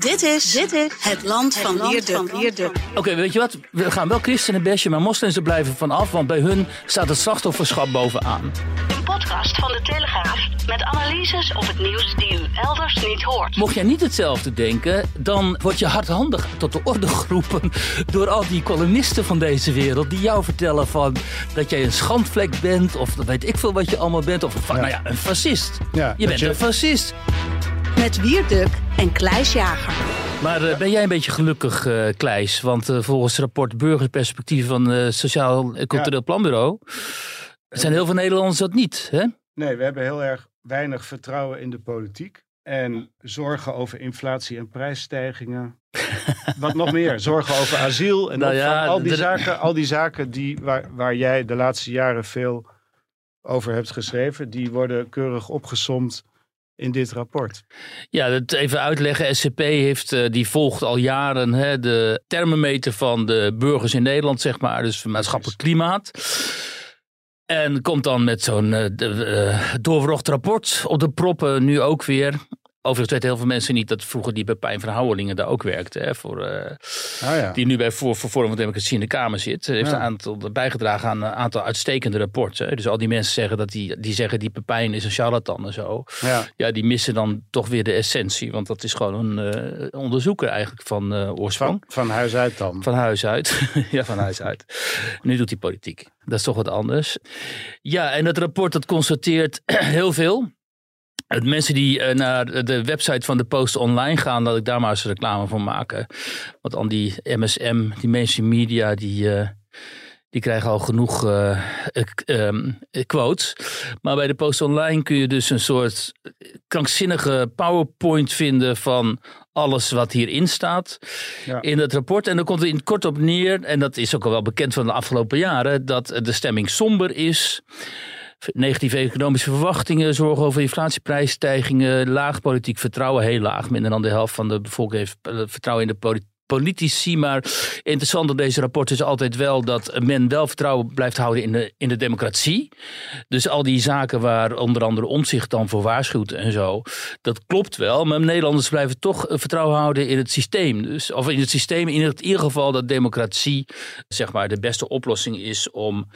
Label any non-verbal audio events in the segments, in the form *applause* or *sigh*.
Dit is, dit is het land van Wierde. Oké, weet je wat? We gaan wel christenen bestje, maar moslims er blijven vanaf, want bij hun staat het slachtofferschap bovenaan. Een podcast van de Telegraaf met analyses op het nieuws die u elders niet hoort. Mocht jij niet hetzelfde denken, dan word je hardhandig tot de orde geroepen door al die columnisten van deze wereld die jou vertellen van dat jij een schandvlek bent of weet ik veel wat je allemaal bent of van, nou ja, een fascist. Ja, je bent je- een fascist. Met Wierduk en Kleis Jager. Maar eh, ben jij een beetje gelukkig, eh Kleis? Want eh, volgens het rapport Burgerperspectief van het Sociaal en Cultureel Planbureau zijn heel veel Nederlanders dat niet. Hè? Nee, we hebben heel erg weinig vertrouwen in de politiek. En zorgen over inflatie en prijsstijgingen. *laughs* Wat nog meer? Zorgen over asiel en Nou ja, al, die zaken, al die zaken die, waar, waar jij de laatste jaren veel over hebt geschreven, die worden keurig opgesomd in dit rapport. Ja, dat even uitleggen. SCP heeft, eh, die volgt al jaren hè, de thermometer van de burgers in Nederland, zeg maar. Dus maatschappelijk klimaat. En komt dan met zo'n eh, de, eh, doorwrocht rapport op de proppen, nu ook weer. Overigens weten heel veel mensen niet dat vroeger die Pepijn van Houwelingen daar ook werkte. Hè, voor, eh, Ah ja. die nu bij voor, voor Forum van Democratie in de Kamer zit. Hij heeft Ja. een aantal, bijgedragen aan een aantal uitstekende rapporten. hè. Dus al die mensen zeggen dat die, die zeggen die Pepijn is een charlatan en zo. ja. Ja, die missen dan toch weer de essentie. Want dat is gewoon een eh, onderzoeker eigenlijk van eh, oorsprong. Van, van huis uit dan. Van huis uit. *laughs* ja, van huis uit. Nu doet hij politiek. Dat is toch wat anders. Ja, en het rapport dat constateert *clears throat* heel veel. Het mensen die eh, naar de website van de Post Online gaan, dat ik daar maar eens reclame voor maken. Want al die MSM, die mainstream media, die, eh, die krijgen al genoeg eh, eh, ehm, eh, quotes. Maar bij de Post Online kun je dus een soort krankzinnige PowerPoint vinden van alles wat hierin staat Ja. in het rapport. En dan komt er in het kort op neer, en dat is ook al wel bekend van de afgelopen jaren, dat de stemming somber is. Negatieve economische verwachtingen, zorgen over inflatieprijsstijgingen, laag politiek vertrouwen, heel laag. Minder dan de helft van de bevolking heeft eh, vertrouwen in de. Politici, maar interessant aan deze rapport is altijd wel dat men wel vertrouwen blijft houden in de, in de democratie. Dus al die zaken waar onder andere omzicht dan voor waarschuwt en zo, dat klopt wel. Maar Nederlanders blijven toch eh, vertrouwen houden in het systeem. Dus, of in het systeem, in het- in ieder geval dat democratie zeg maar, de beste oplossing is om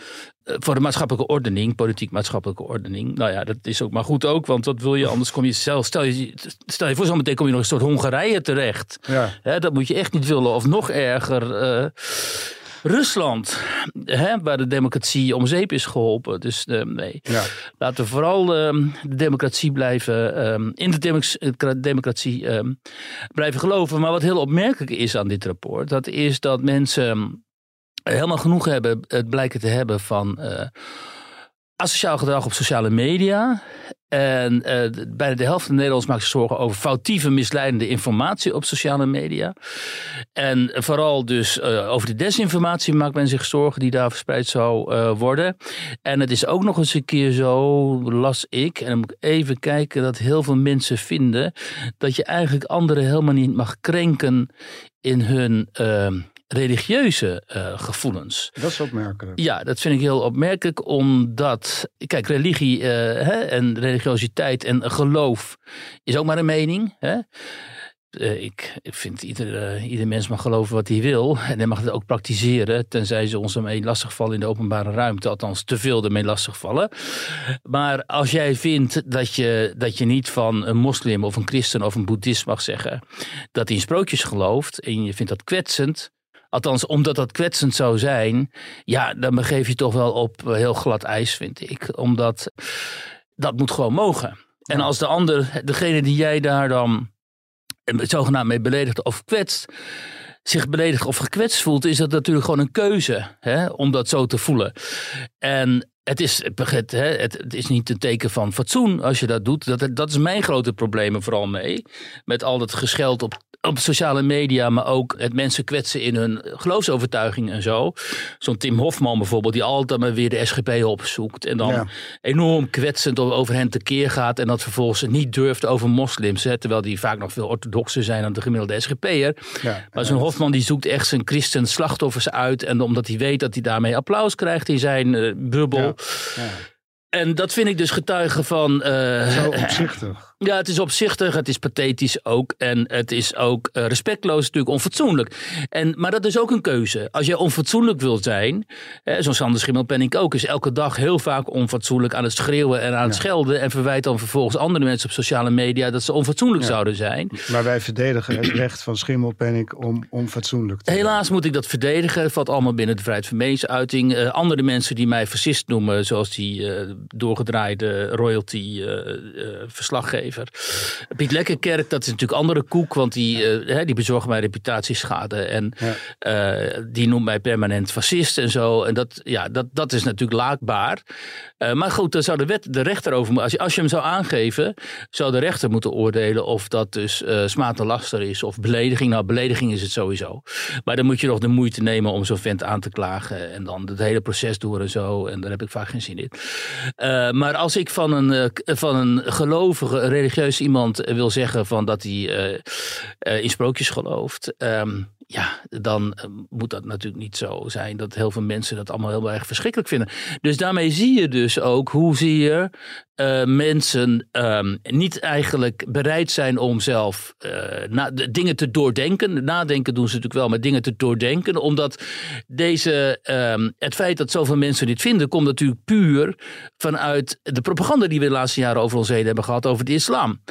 voor de maatschappelijke ordening, politiek-maatschappelijke ordening. Nou ja, dat is ook maar goed ook, want wat wil je? Anders kom je zelf, stel je, stel je voor, zo meteen kom je nog een soort Hongarije terecht. Ja. Dat moet je echt niet willen. Of nog erger, eh, Rusland, hè, waar de democratie om zeep is geholpen. Dus eh, nee, Ja. laten we vooral eh, de democratie blijven, eh, in de democ- eh, democratie eh, blijven geloven. Maar wat heel opmerkelijk is aan dit rapport, dat is dat mensen helemaal genoeg hebben, het blijken te hebben van eh, asociaal gedrag op sociale media. En eh, bijna de helft van de Nederlanders maakt zich zorgen over foutieve, misleidende informatie op sociale media. En vooral dus eh, over de desinformatie maakt men zich zorgen die daar verspreid zou worden. En het is ook nog eens een keer zo, las ik, en dan moet ik even kijken, dat heel veel mensen vinden dat je eigenlijk anderen helemaal niet mag krenken in hun religieuze eh, gevoelens. Dat is opmerkelijk. Ja, dat vind ik heel opmerkelijk, omdat, kijk, religie eh, hè, en religiositeit en geloof is ook maar een mening. Hè? Eh, ik vind ieder, ieder mens mag geloven wat hij wil. En hij mag het ook praktiseren, tenzij ze ons ermee lastigvallen in de openbare ruimte. Althans, te veel ermee lastigvallen. Maar als jij vindt dat je, dat je niet van een moslim of een christen of een boeddhist mag zeggen dat hij in sprookjes gelooft en je vindt dat kwetsend. Althans, omdat dat kwetsend zou zijn, ja, dan begeef je toch wel op eh, heel glad ijs, vind ik. Omdat dat moet gewoon mogen. En als de ander, degene die jij daar dan eh, zogenaamd mee beledigt of kwetst, zich beledigd of gekwetst voelt, is dat natuurlijk gewoon een keuze hè, om dat zo te voelen. En het is, het, het, het is niet een teken van fatsoen als je dat doet. Dat, dat is mijn grote probleem vooral mee. Met al dat gescheld op, op sociale media, maar ook het mensen kwetsen in hun geloofsovertuiging en zo. Zo'n Tim Hofman bijvoorbeeld, die altijd maar weer de SGP opzoekt. En dan Ja. enorm kwetsend over hen tekeer gaat. En dat vervolgens niet durft over moslims. Hè, terwijl die vaak nog veel orthodoxer zijn dan de gemiddelde SGP'er. Ja. Maar zo'n Hofman die zoekt echt zijn christen slachtoffers uit. En omdat hij weet dat hij daarmee applaus krijgt in zijn eh, bubbel. Ja. Ja. En dat vind ik dus getuige van. eh, Zo *laughs* opzichtig. ja, het is opzichtig, het is pathetisch ook. En het is ook eh, respectloos, natuurlijk onfatsoenlijk. En, maar dat is ook een keuze. Als je onfatsoenlijk wilt zijn, hè, zoals Sander Schimmelpenninck ook, is elke dag heel vaak onfatsoenlijk aan het schreeuwen en aan het schelden. En verwijt dan vervolgens andere mensen op sociale media dat ze onfatsoenlijk zouden zijn. Maar wij verdedigen het recht van Schimmelpenninck om onfatsoenlijk te zijn. Helaas moet ik dat verdedigen. Het valt allemaal binnen de vrijheid van meningsuiting. Eh, andere mensen die mij fascist noemen, zoals die eh, doorgedraaide royalty-verslaggever. Piet Lekkerkerk, dat is natuurlijk andere koek, want die, eh, hè, die bezorgt mij reputatieschade. En eh, die noemt mij permanent fascist en zo. En dat, ja, dat, dat is natuurlijk laakbaar. Eh, maar goed, daar zou de, wet, de rechter over moeten. Als je, als je hem zou aangeven, zou de rechter moeten oordelen of dat dus eh smaad en laster is of belediging. Nou, belediging is het sowieso. Maar dan moet je nog de moeite nemen om zo'n vent aan te klagen. En dan het hele proces door en zo. En daar heb ik vaak geen zin in. Eh, maar als ik van een, k- van een gelovige, religieus iemand wil zeggen van dat hij in sprookjes gelooft. ehm, ja, dan eh, moet dat natuurlijk niet zo zijn dat heel veel mensen dat allemaal heel erg verschrikkelijk vinden. Dus daarmee zie je dus ook hoe zie je eh, mensen ehm, niet eigenlijk bereid zijn om zelf eh, na, dingen te doordenken. Nadenken doen ze natuurlijk wel, maar dingen te doordenken. Omdat deze, ehm, het feit dat zoveel mensen dit vinden, komt natuurlijk puur vanuit de propaganda die we de laatste jaren over ons heen hebben gehad over de islam.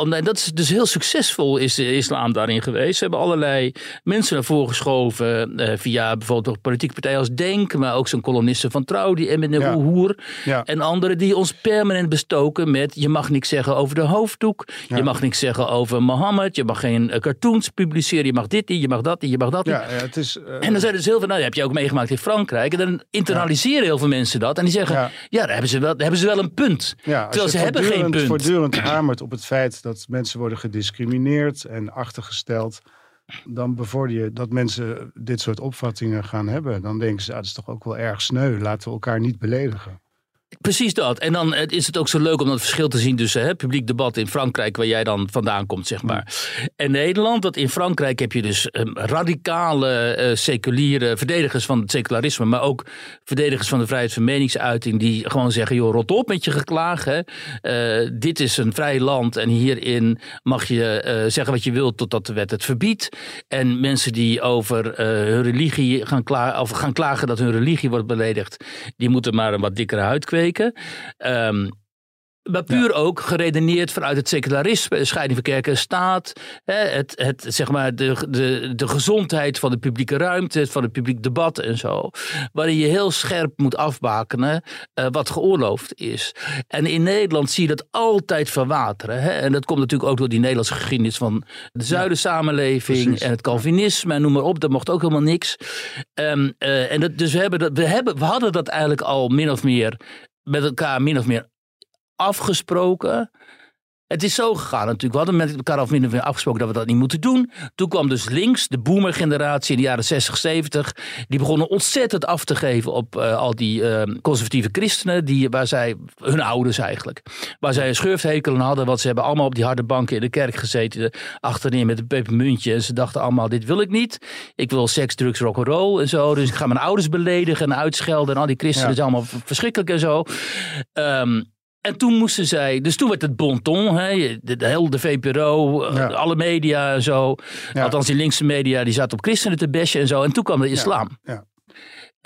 Omdat, dat is dus heel succesvol is de islam daarin geweest. Ze hebben allerlei mensen naar voren geschoven eh, via bijvoorbeeld politieke partijen als Denk, maar ook zo'n columnisten van Trouw, die Emine Ja. Hoer Ja. en anderen die ons permanent bestoken met je mag niks zeggen over de hoofddoek, Ja. je mag niks zeggen over Mohammed, je mag geen eh, cartoons publiceren, je mag dit niet, je mag dat niet, je mag dat niet. Ja, ja, het is... eh, En dan zijn er dus heel veel, nou, dat heb je ook meegemaakt in Frankrijk. En dan internaliseren heel veel mensen dat. En die zeggen, ja, daar, hebben ze wel, hebben ze wel een punt. Terwijl ze hebben geen punt. voortdurend hamert op het feit dat mensen worden gediscrimineerd en achtergesteld. Dan bevorder je dat mensen dit soort opvattingen gaan hebben. Dan denken ze, ah, dat is toch ook wel erg sneu. Laten we elkaar niet beledigen. Precies dat. En dan is het ook zo leuk om dat verschil te zien tussen hè, publiek debat in Frankrijk, waar jij dan vandaan komt, zeg maar. En Nederland, dat in Frankrijk heb je dus eh, radicale, eh, seculiere verdedigers van het secularisme, maar ook verdedigers van de vrijheid van meningsuiting, die gewoon zeggen, joh, rot op met je geklaag. Hè. Eh, dit is een vrij land en hierin mag je eh, zeggen wat je wilt totdat de wet het verbiedt. En mensen die over hun religie gaan, kla of gaan klagen dat hun religie wordt beledigd, die moeten maar een wat dikkere huid kweken. Ehm, maar puur ook geredeneerd vanuit het secularisme, scheiding van kerk en staat, het, het, zeg maar de, de, de gezondheid van de publieke ruimte, van het publiek debat en zo. Waarin je heel scherp moet afbakenen eh, wat geoorloofd is. En in Nederland zie je dat altijd verwateren. Hè? En dat komt natuurlijk ook door die Nederlandse geschiedenis van de zuidensamenleving precies. en het Calvinisme en noem maar op. Dat mocht ook helemaal niks. Ehm, eh, en dat, dus we, hebben dat, we, hebben, we hadden dat eigenlijk al min of meer met elkaar min of meer afgesproken. Het is zo gegaan natuurlijk. We hadden met elkaar al min of meer afgesproken dat we dat niet moeten doen. Toen kwam dus links, de boomergeneratie in de jaren 60, 70. Die begonnen ontzettend af te geven op eh, al die eh, conservatieve christenen. Die, waar zij, hun ouders eigenlijk. Waar zij een schurfthekel aan hadden. Want ze hebben allemaal op die harde banken in de kerk gezeten. Achterin met een pepermuntje. En ze dachten allemaal, dit wil ik niet. Ik wil seks, drugs, rock'n'roll en zo. Dus ik ga mijn ouders beledigen en uitschelden. En al die christenen Ja. zijn allemaal verschrikkelijk en zo. Ehm, en toen moesten zij, dus toen werd het bon ton, hè, de, de hele de VPRO, eh, Ja. alle media en zo. Ja. Althans, die linkse media, die zaten op christenen te bashen en zo. En toen kwam de islam. Ja.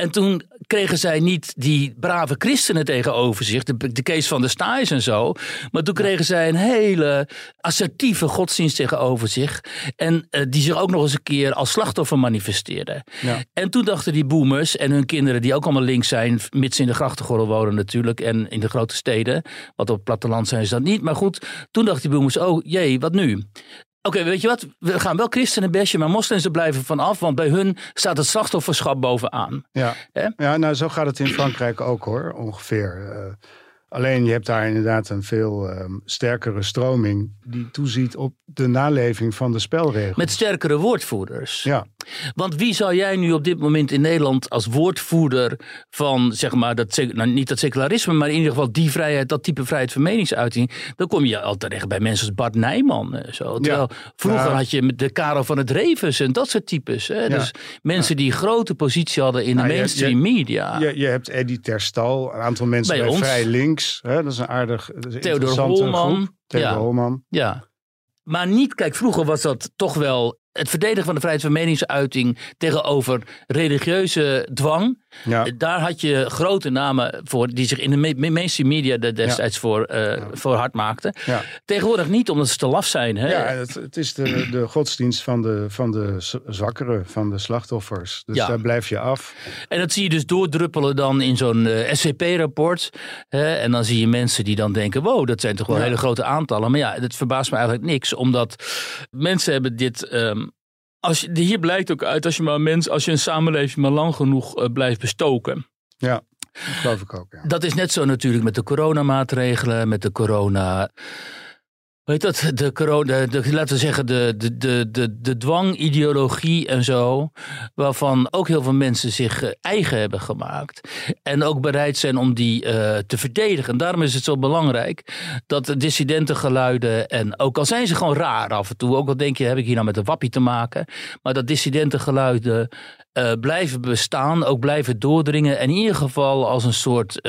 En toen kregen zij niet die brave christenen tegenover zich, de, de Kees van der Staaijs en zo. Maar toen kregen zij een hele assertieve godsdienst tegenover zich. En eh, die zich ook nog eens een keer als slachtoffer manifesteerde. Ja. En toen dachten die boomers en hun kinderen, die ook allemaal links zijn, mits in de grachtengordel wonen natuurlijk en in de grote steden. Want op het platteland zijn ze dat niet. Maar goed, toen dachten die boomers, oh jee, wat nu? Oké, weet je wat? We gaan wel christenen bestje, maar moslims er blijven vanaf. Want bij hun staat het slachtofferschap bovenaan. Ja. Ja, nou zo gaat het in Frankrijk ook hoor, ongeveer. Eh, alleen je hebt daar inderdaad een veel ehm, sterkere stroming die toeziet op de naleving van de spelregels. Met sterkere woordvoerders. Ja, Want wie zou jij nu op dit moment in Nederland als woordvoerder van, zeg maar, dat, nou, niet dat secularisme, maar in ieder geval die vrijheid, dat type vrijheid van meningsuiting, dan kom je al terecht bij mensen als Bart Nijman. Zo. Terwijl vroeger had je de Karel van het Revens en dat soort types. Hè? Dus mensen die grote positie hadden in Nou, de je- mainstream media. je, je hebt Eddie Terstal, een aantal mensen Bij bij, ons. Vrij Links. Hè, dat is een aardig dat is een Theodor interessante Holman. groep. Theodor Ja. Holman. Ja. Maar niet, kijk, vroeger was dat toch wel het verdedigen van de vrijheid van meningsuiting tegenover religieuze dwang. Ja. Daar had je grote namen voor die zich in de ma- ma- mainstream media destijds voor, eh, voor hard maakten. Ja. Tegenwoordig niet, omdat ze te laf zijn. Hè? Ja, het, het is de, de godsdienst van de, van de zwakkeren, van de slachtoffers. Dus Ja. daar blijf je af. En dat zie je dus doordruppelen dan in zo'n eh, SCP-rapport. En dan zie je mensen die dan denken, wow, dat zijn toch wel hele grote aantallen. Maar ja, dat verbaast me eigenlijk niks, omdat mensen hebben dit... ehm, als je, hier blijkt ook uit, als je, maar een mens, als je een samenleving maar lang genoeg eh, blijft bestoken. Ja, dat geloof ik ook. Ja. Dat is net zo natuurlijk met de coronamaatregelen, met de corona. Weet dat, de corona, de, laten we zeggen, de, de, de, de, de dwangideologie en zo. Waarvan ook heel veel mensen zich eh, eigen hebben gemaakt. En ook bereid zijn om die eh, te verdedigen. En daarom is het zo belangrijk dat de dissidentengeluiden. En ook al zijn ze gewoon raar af en toe. Ook al denk je, heb ik hier nou met een wappie te maken. Maar dat dissidentengeluiden eh, blijven bestaan. Ook blijven doordringen. En in ieder geval als een soort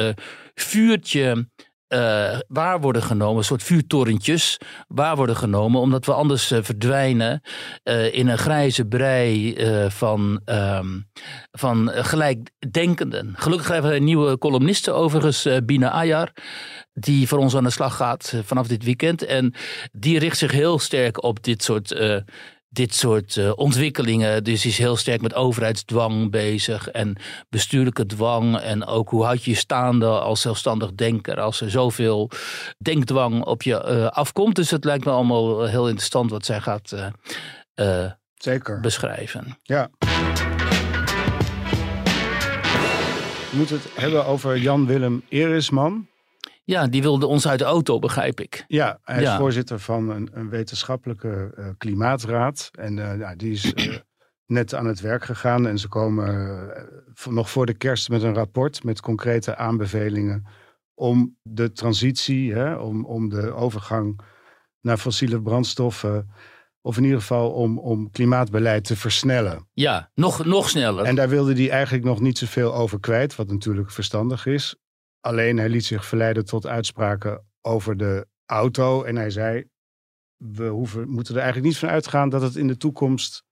vuurtje eh, waar worden genomen, een soort vuurtorentjes waar worden genomen, omdat we anders eh, verdwijnen eh, in een grijze brei van, ehm, van gelijkdenkenden. Gelukkig hebben we een nieuwe columniste overigens, Bina Ayar, die voor ons aan de slag gaat vanaf dit weekend. En die richt zich heel sterk op dit soort dit soort eh, ontwikkelingen. Dus is heel sterk met overheidsdwang bezig en bestuurlijke dwang. En ook hoe houd je je staande als zelfstandig denker als er zoveel denkdwang op je eh, afkomt. Dus het lijkt me allemaal heel interessant wat zij gaat eh, eh, Zeker. beschrijven. Ja. We moeten het hebben over Jan-Willem Erisman. Ja, die wilde ons uit de auto, begrijp ik. Ja, hij is Ja. voorzitter van een, een wetenschappelijke eh, klimaatraad. En ja, die is eh, *clears throat* net aan het werk gegaan. En ze komen nog voor de kerst met een rapport met concrete aanbevelingen om de transitie, hè, om, om de overgang naar fossiele brandstoffen, of in ieder geval om, om klimaatbeleid te versnellen. Ja, nog, nog sneller. En daar wilde hij eigenlijk nog niet zoveel over kwijt, wat natuurlijk verstandig is. Alleen hij liet zich verleiden tot uitspraken over de auto. En hij zei, we hoeven, moeten er eigenlijk niet van uitgaan dat het in de toekomst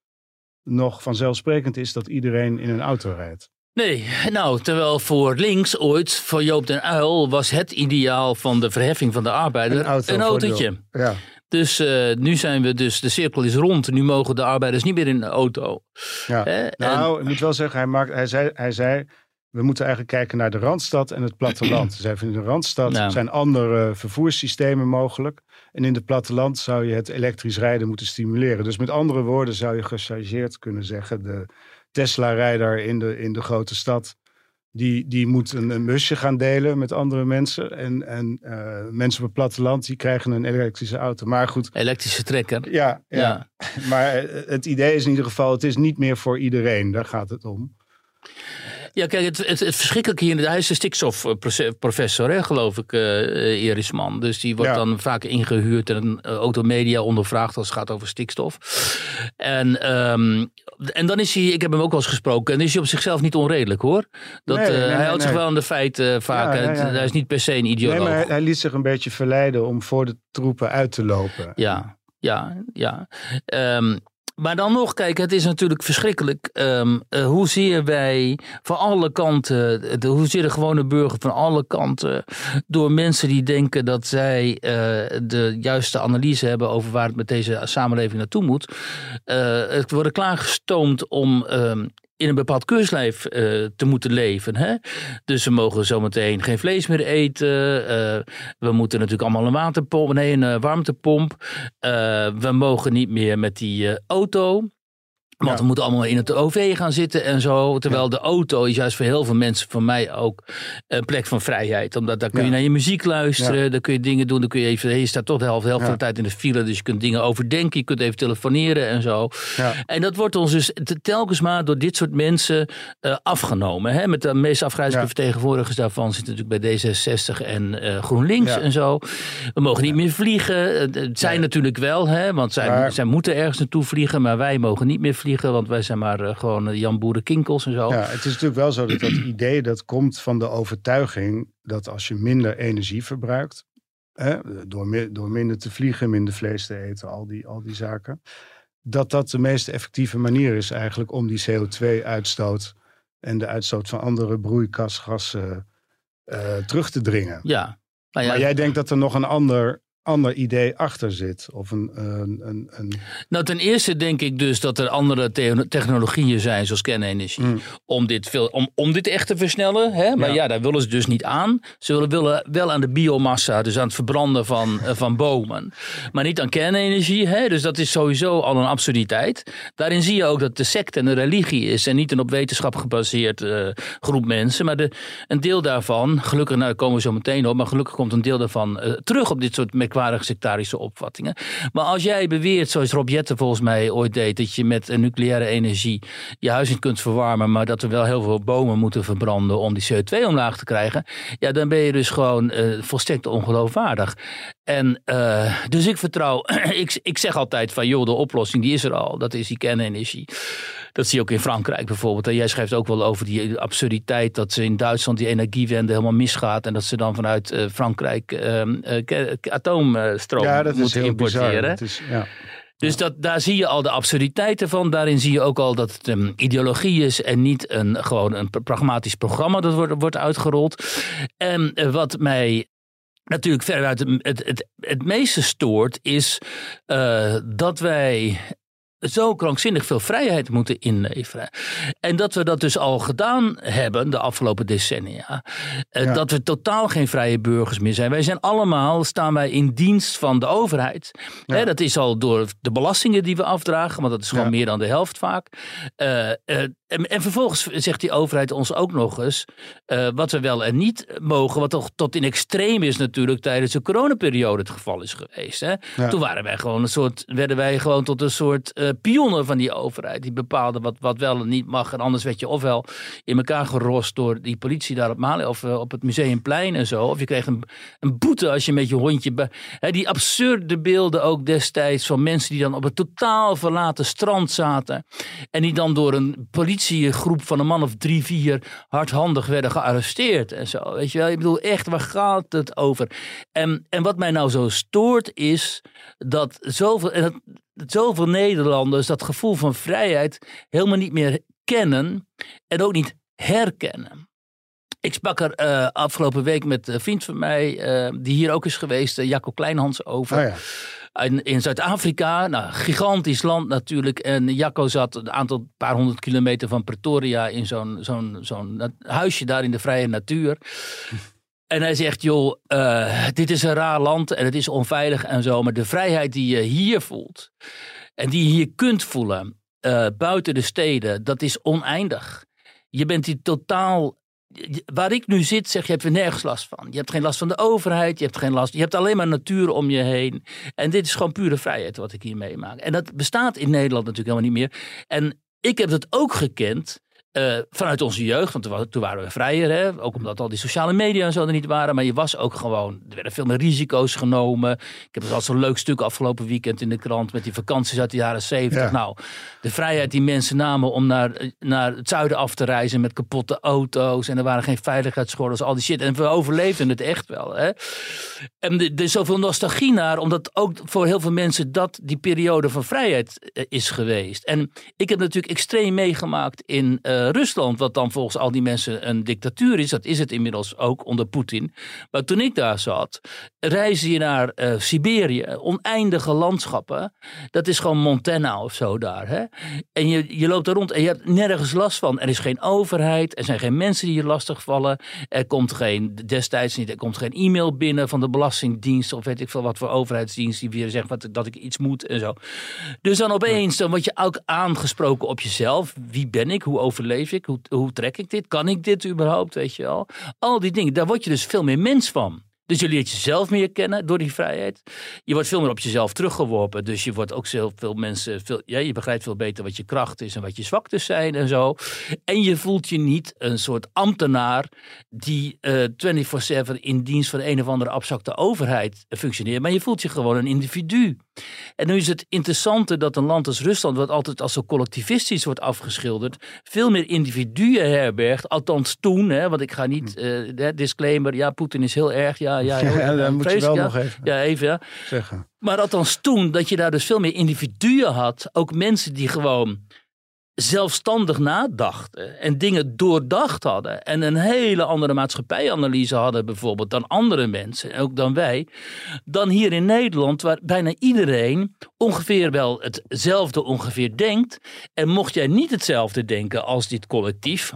nog vanzelfsprekend is dat iedereen in een auto rijdt. Nee, nou, terwijl voor links ooit, voor Joop den Uil, was het ideaal van de verheffing van de arbeider Een auto een autootje. Ja, Dus eh, nu zijn we dus, de cirkel is rond. Nu mogen de arbeiders niet meer in de auto. ja. En- Nou, ik moet wel zeggen, hij, maakt, hij, zei, hij zei, we moeten eigenlijk kijken naar de Randstad en het platteland. Zei, in de Randstad Nou. zijn andere vervoerssystemen mogelijk. En in het platteland zou je het elektrisch rijden moeten stimuleren. Dus met andere woorden zou je gechargeerd kunnen zeggen, de Tesla-rijder in de, in de grote stad, die, die moet een, een busje gaan delen met andere mensen. En, en eh, mensen op het platteland, die krijgen een elektrische auto. Maar goed, elektrische trekker. ja, ja. Ja. maar het idee is in ieder geval, het is niet meer voor iedereen. Daar gaat het om. Ja, kijk, het, het, het verschrikkelijke hier, hij is een stikstofprofessor, hè, geloof ik, eh Erisman. Dus die wordt Ja. dan vaak ingehuurd en uh, automedia ondervraagd als het gaat over stikstof. En, ehm, en dan is hij, ik heb hem ook wel eens gesproken, en is hij op zichzelf niet onredelijk hoor. Dat, Nee, hij nee, houdt zich wel aan de feiten vaak. Ja, en. Hij is niet per se een ideoloog. Nee, maar hij, hij liet zich een beetje verleiden om voor de troepen uit te lopen. Ja, ja, ja. Ehm, maar dan nog, kijk, het is natuurlijk verschrikkelijk. Ehm, eh, hoezeer wij van alle kanten, de, hoezeer de gewone burger van alle kanten, door mensen die denken dat zij eh, de juiste analyse hebben over waar het met deze samenleving naartoe moet, het worden klaargestoomd om ehm, in een bepaald keurslijf uh, te moeten leven. Hè? Dus we mogen zometeen geen vlees meer eten. Uh, we moeten natuurlijk allemaal een waterpomp, nee, een warmtepomp. we mogen niet meer met die auto. Want we moeten allemaal in het OV gaan zitten en zo. Terwijl de auto is juist voor heel veel mensen, voor mij ook, een plek van vrijheid. Omdat daar kun je naar je muziek luisteren, daar kun je dingen doen. Dan kun je even, je staat toch de helft, de helft van de tijd in de file. Dus je kunt dingen overdenken, je kunt even telefoneren en zo. En dat wordt ons dus telkens maar door dit soort mensen uh, afgenomen. Hè? Met de meest afgrijzelijke vertegenwoordigers daarvan zitten natuurlijk bij D66 en uh, GroenLinks en zo. We mogen niet meer vliegen. Het zijn natuurlijk wel, hè, want zij, zij moeten ergens naartoe vliegen, maar wij mogen niet meer vliegen want wij zijn maar uh, gewoon Jan Boerenkinkels en zo. Ja, het is natuurlijk wel zo dat dat idee dat komt van de overtuiging dat als je minder energie verbruikt, hè, door, door minder te vliegen, minder vlees te eten, al die, al die zaken, dat dat de meest effectieve manier is eigenlijk om die CO2-uitstoot en de uitstoot van andere broeikasgassen uh, terug te dringen. Ja. Nou ja. Maar jij denkt dat er nog een ander ander idee achter zit? Of een, een, een, een, Nou, ten eerste denk ik dus dat er andere technologieën zijn, zoals kernenergie, mm. om, dit veel, om, om dit echt te versnellen. Hè? Maar ja. daar willen ze dus niet aan. Ze willen, willen wel aan de biomassa, dus aan het verbranden van, eh, van bomen. Maar niet aan kernenergie. Hè? Dus dat is sowieso al een absurditeit. Daarin zie je ook dat de secte een religie is en niet een op wetenschap gebaseerd uh, groep mensen. Maar de, een deel daarvan, gelukkig, nou, daar komen we zo meteen op, maar gelukkig komt een deel daarvan uh, terug op dit soort merkwaardige sectarische opvattingen. Maar als jij beweert, zoals Rob Jetten volgens mij ooit deed, dat je met nucleaire energie je huis niet kunt verwarmen, maar dat we wel heel veel bomen moeten verbranden om die CO2 omlaag te krijgen, ja, dan ben je dus gewoon uh, volstrekt ongeloofwaardig. En uh, dus ik vertrouw, *clears throat* ik, ik zeg altijd van joh, de oplossing die is er al, dat is die kernenergie. Dat zie je ook in Frankrijk bijvoorbeeld. En jij schrijft ook wel over die absurditeit dat ze in Duitsland die energiewende helemaal misgaat. En dat ze dan vanuit uh, Frankrijk uh, atoomstroom ja, dat moeten is importeren. Is, ja. Dus dat, daar zie je al de absurditeiten van. Daarin zie je ook al dat het een ideologie is en niet een, gewoon een pragmatisch programma dat wordt, wordt uitgerold. En wat mij natuurlijk veruit het, het, het, het meeste stoort, is uh, dat wij zo krankzinnig veel vrijheid moeten inleveren. En dat we dat dus al gedaan hebben de afgelopen decennia. Eh, dat we totaal geen vrije burgers meer zijn. Wij zijn allemaal, staan wij in dienst van de overheid. dat is al door de belastingen die we afdragen, want dat is gewoon meer dan de helft vaak. Uh, en, en, vervolgens zegt die overheid ons ook nog eens uh, wat we wel en niet mogen. Wat toch tot in extreem is natuurlijk tijdens de coronaperiode het geval is geweest. Hè? Toen waren wij gewoon een soort, werden wij gewoon tot een soort uh, pionnen van die overheid. Die bepaalde wat, wat wel en niet mag. En anders werd je ofwel in elkaar gerost door die politie daar op Mali of uh, op het Museumplein en zo. Of je kreeg een, een boete als je met je hondje... Hè, die absurde beelden ook destijds van mensen die dan op een totaal verlaten strand zaten. En die dan door een politie groep van een man of drie, vier hardhandig werden gearresteerd en zo. Weet je wel, ik bedoel echt, waar gaat het over? En, en wat mij nou zo stoort is dat zoveel, en dat, zoveel Nederlanders dat gevoel van vrijheid helemaal niet meer kennen en ook niet herkennen. Ik sprak er uh, afgelopen week met een vriend van mij, uh, die hier ook is geweest, uh, Jacco Kleinhans, over. Oh ja in, in Zuid-Afrika, nou, gigantisch land natuurlijk. En Jacco zat een aantal paar honderd kilometer van Pretoria in zo'n zo'n huisje daar in de vrije natuur. En hij zegt, joh, uh, dit is een raar land en het is onveilig en zo. Maar de vrijheid die je hier voelt en die je hier kunt voelen uh, buiten de steden, dat is oneindig. Je bent hier totaal waar ik nu zit, zeg je, hebt er nergens last van. Je hebt geen last van de overheid, je hebt geen last, je hebt alleen maar natuur om je heen. En dit is gewoon pure vrijheid wat ik hier meemaak. En dat bestaat in Nederland natuurlijk helemaal niet meer. En ik heb het ook gekend uh, vanuit onze jeugd, want toen waren we vrijer, hè? ook omdat al die sociale media en zo er niet waren. Maar je was ook gewoon, er werden veel meer risico's genomen. Ik heb dus al zo'n leuk stuk afgelopen weekend in de krant met die vakanties uit de jaren zeventig. Nou, de vrijheid die mensen namen om naar, naar het zuiden af te reizen met kapotte auto's. En er waren geen veiligheidsgordels, al die shit. En we overleefden het echt wel. Hè? En er is zoveel nostalgie naar, omdat ook voor heel veel mensen dat die periode van vrijheid eh, is geweest. En ik heb natuurlijk extreem meegemaakt in... Uh, eh, Rusland, wat dan volgens al die mensen een dictatuur is. Dat is het inmiddels ook onder Poetin. Maar toen ik daar zat, reisde je naar uh, Siberië, oneindige landschappen. Dat is gewoon Montana of zo daar. Hè? En je, je loopt er rond en je hebt nergens last van. Er is geen overheid, er zijn geen mensen die je lastigvallen. Er komt geen, destijds niet, er komt geen e-mail binnen van de Belastingdienst of weet ik veel wat voor overheidsdienst die weer zegt wat, dat ik iets moet en zo. Dus dan opeens, dan word je ook aangesproken op jezelf. Wie ben ik? Hoe overleef ik? Hoe, hoe trek ik dit? Kan ik dit überhaupt? Weet je wel? Al die dingen, daar word je dus veel meer mens van. Dus je leert jezelf meer kennen door die vrijheid. Je wordt veel meer op jezelf teruggeworpen. Dus je wordt ook veel, veel mensen. Veel, ja, je begrijpt veel beter wat je kracht is en wat je zwaktes zijn en zo. En je voelt je niet een soort ambtenaar die uh, eh, 24-7 in dienst van een of andere abstracte overheid functioneert. Maar je voelt je gewoon een individu. En nu is het interessante dat een land als Rusland, wat altijd als zo collectivistisch wordt afgeschilderd, veel meer individuen herbergt. Althans toen, hè, want ik ga niet, uh, disclaimer, ja, Poetin is heel erg, ja, ja. *laughs* ja, ja dan moet je wel nog even, ja, even ja. zeggen. Maar althans toen, dat je daar dus veel meer individuen had, ook mensen die gewoon zelfstandig nadachten en dingen doordacht hadden en een hele andere maatschappijanalyse hadden bijvoorbeeld dan andere mensen, ook dan wij, dan hier in Nederland waar bijna iedereen ongeveer wel hetzelfde ongeveer denkt. En mocht jij niet hetzelfde denken als dit collectief,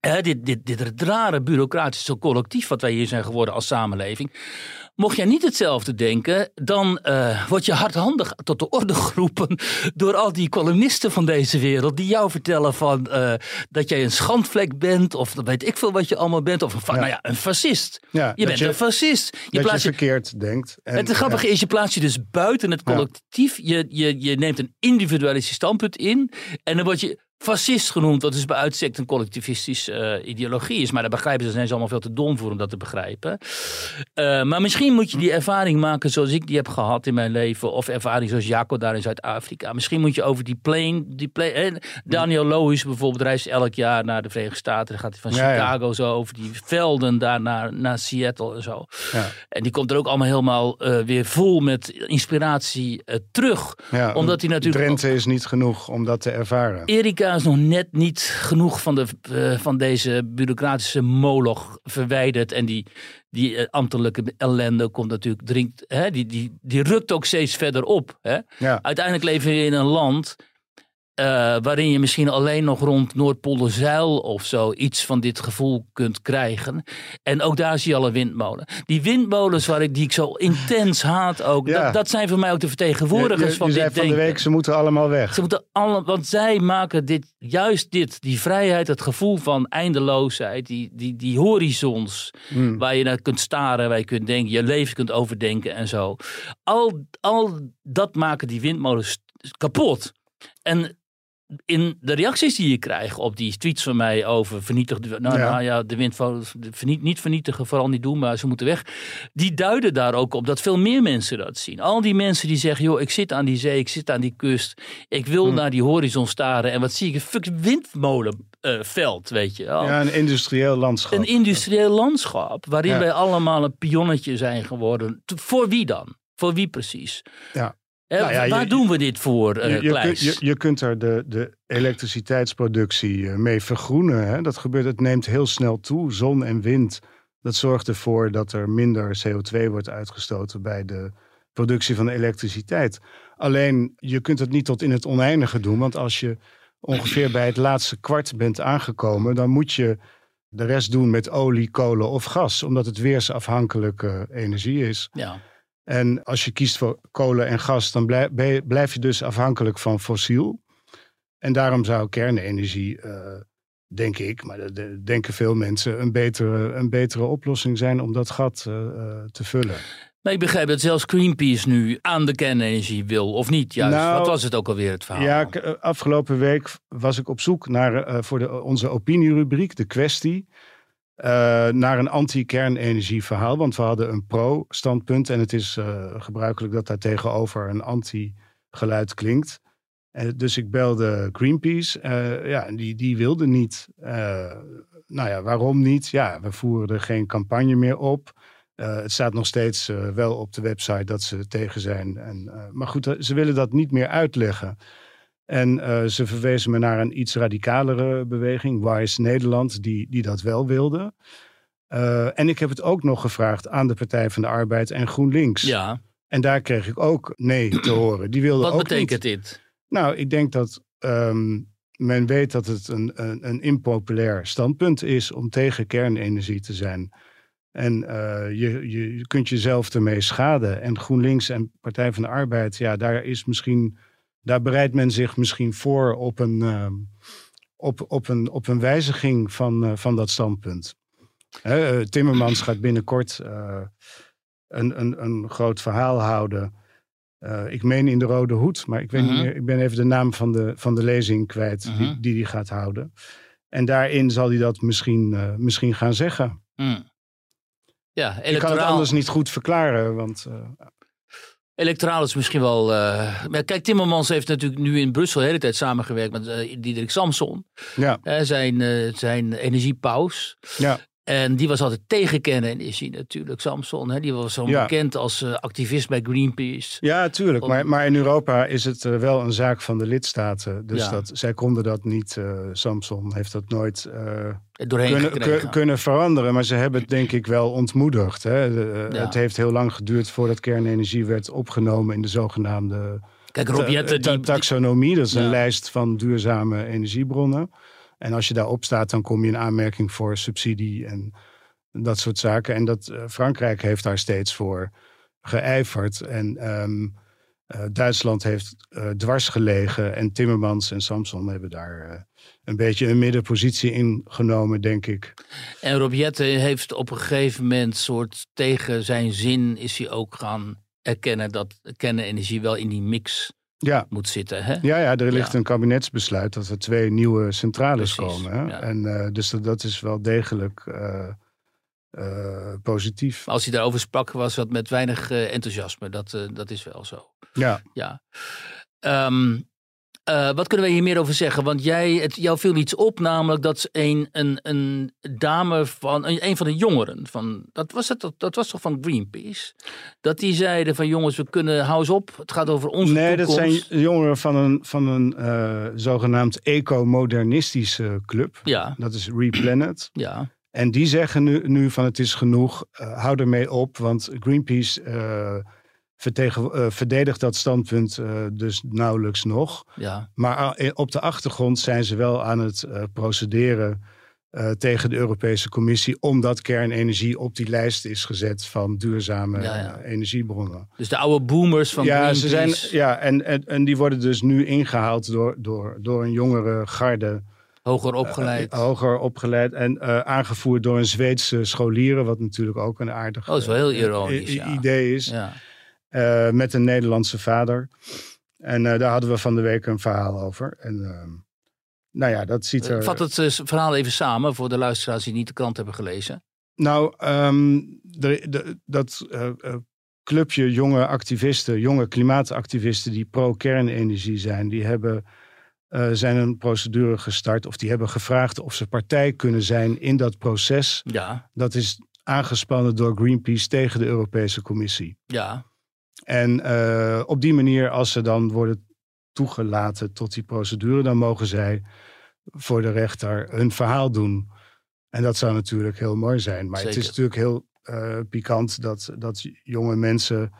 dit, dit, dit rare bureaucratische collectief wat wij hier zijn geworden als samenleving, Mocht jij niet hetzelfde denken, dan uh, word je hardhandig tot de orde *laughs* geroepen door al die columnisten van deze wereld. Die jou vertellen van, uh, dat jij een schandvlek bent, of weet ik veel wat je allemaal bent. Of een, nou ja, een fascist. Ja, je bent een fascist. Je dat je verkeerd denkt. En, het grappige is, je plaatst je dus buiten het collectief. Je, je, je neemt een individualistisch standpunt in. En dan word je fascist genoemd, wat dus bij uitstek een collectivistische uh, ideologie is. Maar daar begrijpen ze, zijn ze allemaal veel te dom voor om dat te begrijpen. Uh, maar misschien moet je die ervaring maken zoals ik die heb gehad in mijn leven. Of ervaring zoals Jaco daar in Zuid-Afrika. Misschien moet je over die plane... Die plane Daniel Lohuis bijvoorbeeld reist elk jaar naar de Verenigde Staten. Dan gaat hij van Chicago zo over die velden daar naar, naar Seattle en zo. Ja. En die komt er ook allemaal helemaal uh, weer vol met inspiratie terug. omdat hij natuurlijk... Drenthe is niet genoeg om dat te ervaren. Erika is nog net niet genoeg van, de, uh, van deze bureaucratische moloch verwijderd. En die, die uh, ambtelijke ellende komt natuurlijk, drinkt, hè, die, die, die rukt ook steeds verder op. Hè? Ja. Uiteindelijk leven we in een land uh, waarin je misschien alleen nog rond Noordpolderzeil of zo iets van dit gevoel kunt krijgen. En ook daar zie je alle windmolen. Die windmolens waar ik, die ik zo intens haat ook, ja. dat, dat, zijn voor mij ook de vertegenwoordigers je, je, van je dit zei van de week, ze moeten allemaal weg. Ze moeten alle, want zij maken dit, juist dit, die vrijheid, het gevoel van eindeloosheid, die, die, die horizons hmm. waar je naar kunt staren, waar je kunt denken, je leven kunt overdenken en zo. Al, al dat maken die windmolens kapot. En in de reacties die je krijgt op die tweets van mij over vernietig, nou ja, nou ja de wind verniet, niet vernietigen, vooral niet doen, maar ze moeten weg. Die duiden daar ook op dat veel meer mensen dat zien. Al die mensen die zeggen, joh, ik zit aan die zee, ik zit aan die kust, ik wil hm. naar die horizon staren en wat zie ik? Een fucking windmolenveld, uh, weet je. Ja, een industrieel landschap. Een industrieel landschap, waarin ja. wij allemaal een pionnetje zijn geworden. Voor wie dan? Voor wie precies? Ja. Nou ja, waar doen we dit voor, uh, je, je, je, je, kunt er de, de elektriciteitsproductie eh, mee vergroenen. Hè? Dat gebeurt, het neemt heel snel toe. Zon en wind, dat zorgt ervoor dat er minder CO2 wordt uitgestoten bij de productie van elektriciteit. Alleen, je kunt het niet tot in het oneindige doen. Want als je ongeveer bij het laatste kwart bent aangekomen, dan moet je de rest doen met olie, kolen of gas. Omdat het weersafhankelijke energie is. Ja. En als je kiest voor kolen en gas, dan blijf, blijf je dus afhankelijk van fossiel. En daarom zou kernenergie, uh, denk ik, maar dat denken veel mensen, een betere, een betere oplossing zijn om dat gat uh, te vullen. Maar ik begrijp dat zelfs Greenpeace nu aan de kernenergie wil, of niet? Juist. Nou, Wat was het ook alweer het verhaal? Ja, afgelopen week was ik op zoek naar uh, voor de, onze opinierubriek, de kwestie. Uh, naar een anti-kernenergieverhaal. Want we hadden een pro-standpunt. En het is uh, gebruikelijk dat daar tegenover een anti-geluid klinkt. En dus ik belde Greenpeace. Uh, ja, die, die wilde niet. nou ja, waarom niet? Ja, we voeren er geen campagne meer op. het staat nog steeds wel op de website dat ze tegen zijn. En, maar goed, ze willen dat niet meer uitleggen. En eh, ze verwezen me naar een iets radicalere beweging, WISE Nederland, die, die dat wel wilde. Eh, en ik heb het ook nog gevraagd aan de Partij van de Arbeid en GroenLinks. Ja. En daar kreeg ik ook nee te horen. Die wilden Wat ook betekent niet. dit? Nou, ik denk dat ehm, men weet dat het een, een, een impopulair standpunt is om tegen kernenergie te zijn. En je, je, je kunt jezelf ermee schaden. En GroenLinks en Partij van de Arbeid, ja, daar is misschien, daar bereidt men zich misschien voor op een, ehm, op, op een, op een wijziging van, eh, van dat standpunt. Hè, eh, Timmermans gaat binnenkort eh, een, een, een groot verhaal houden. Ik meen in de Rode Hoed, maar ik, weet Mhm. niet meer, ik ben even de naam van de, van de lezing kwijt Mhm. die, die hij gaat houden. En daarin zal hij dat misschien, misschien gaan zeggen. Hm. Ja, Ik kan het anders niet goed verklaren, want electoraal is misschien wel... eh, maar kijk, Timmermans heeft natuurlijk nu in Brussel de hele tijd samengewerkt met eh, Diederik Samson. ja, Hè, zijn, eh, zijn energiepaus. ja, En die was altijd tegen kernenergie natuurlijk, Samson. Hè? Die was zo Ja. bekend als eh, activist bij Greenpeace. ja, tuurlijk. Om- Maar, maar in Europa is het eh, wel een zaak van de lidstaten. Dus Ja. dat, zij konden dat niet, eh, Samson heeft dat nooit Doorheen kunnen, kunnen veranderen. Maar ze hebben het denk ik wel ontmoedigd. Hè? De, Ja. Het heeft heel lang geduurd voordat kernenergie werd opgenomen in de zogenaamde Kijk, Rob Jetten, die, taxonomie. Dat is een lijst van duurzame energiebronnen. En als je daarop staat, dan kom je in aanmerking voor subsidie en dat soort zaken. En dat, eh, Frankrijk heeft daar steeds voor geijverd. En ehm, eh, Duitsland heeft eh, dwars gelegen. En Timmermans en Samson hebben daar een beetje een middenpositie ingenomen, denk ik. En Rob Jetten heeft op een gegeven moment soort tegen zijn zin is hij ook gaan erkennen dat kernenergie wel in die mix Ja, moet zitten. Hè? ja, ja er ligt Ja. een kabinetsbesluit dat er twee nieuwe centrales Precies, komen. Hè? ja. En eh, dus dat, dat is wel degelijk eh, eh, positief. Maar als hij daarover sprak was dat met weinig enthousiasme. Dat, dat is wel zo. Ja, Ja. Ehm, eh, wat kunnen we hier meer over zeggen? Want jij, het, jou viel iets op, namelijk dat een, een, een dame van een, een van de jongeren van dat was het, dat, dat was toch van Greenpeace, dat die zeiden van jongens, we kunnen hou eens op, het gaat over onze nee, dat toekomst. zijn jongeren van een, van een eh, zogenaamd eco-modernistische club. Ja, Dat is Replanet. ja, En die zeggen nu, nu van het is genoeg, eh, hou ermee op. Want Greenpeace verdedigt dat standpunt eh, dus nauwelijks nog. ja. Maar a- op de achtergrond zijn ze wel aan het eh, procederen eh, tegen de Europese Commissie. Omdat kernenergie op die lijst is gezet van duurzame Ja, ja. eh, energiebronnen. Dus de oude boomers van ja, Greenpeace. ze zijn, ja en, en, en die worden dus nu ingehaald door, door, door een jongere garde. hoger opgeleid. Eh, hoger opgeleid en eh, aangevoerd door een Zweedse scholieren, wat natuurlijk ook een aardig Oh, is wel heel eh, ironisch, idee is. ja. Eh, met een Nederlandse vader. En eh, daar hadden we van de week een verhaal over. En ehm, nou ja, dat ziet er. Vat het eh, verhaal even samen voor de luisteraars die niet de krant hebben gelezen. Nou, ehm, de, de- dat eh, eh, clubje jonge activisten, jonge klimaatactivisten die pro-kernenergie zijn, die hebben, eh, zijn een procedure gestart. Of die hebben gevraagd of ze partij kunnen zijn in dat proces. Ja, Dat is aangespannen door Greenpeace tegen de Europese Commissie. ja. En eh, op die manier, als ze dan worden toegelaten tot die procedure, dan mogen zij voor de rechter hun verhaal doen. En dat zou natuurlijk heel mooi zijn. Maar het is natuurlijk heel eh, pikant dat, dat jonge mensen.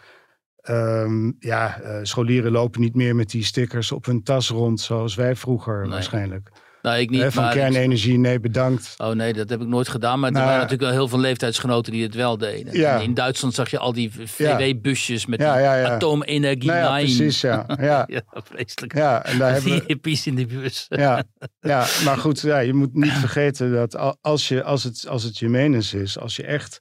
ehm, ja, eh, scholieren lopen niet meer met die stickers op hun tas rond, zoals wij vroeger Nee. waarschijnlijk. Nou, ik niet. Van maar kernenergie, nee, bedankt. Oh nee, dat heb ik nooit gedaan. Maar er Nou, waren natuurlijk wel heel veel leeftijdsgenoten die het wel deden. Ja. In Duitsland zag je al die VW-busjes met Ja, atoomenergie. Nou ja, precies, ja. *laughs* Ja, Ja, vreselijk. ja en daar *laughs* hebben we, in de bus. Ja, ja maar goed, ja, je moet niet *clears throat* vergeten dat al- als, je, als, het, als het je menens is, als je echt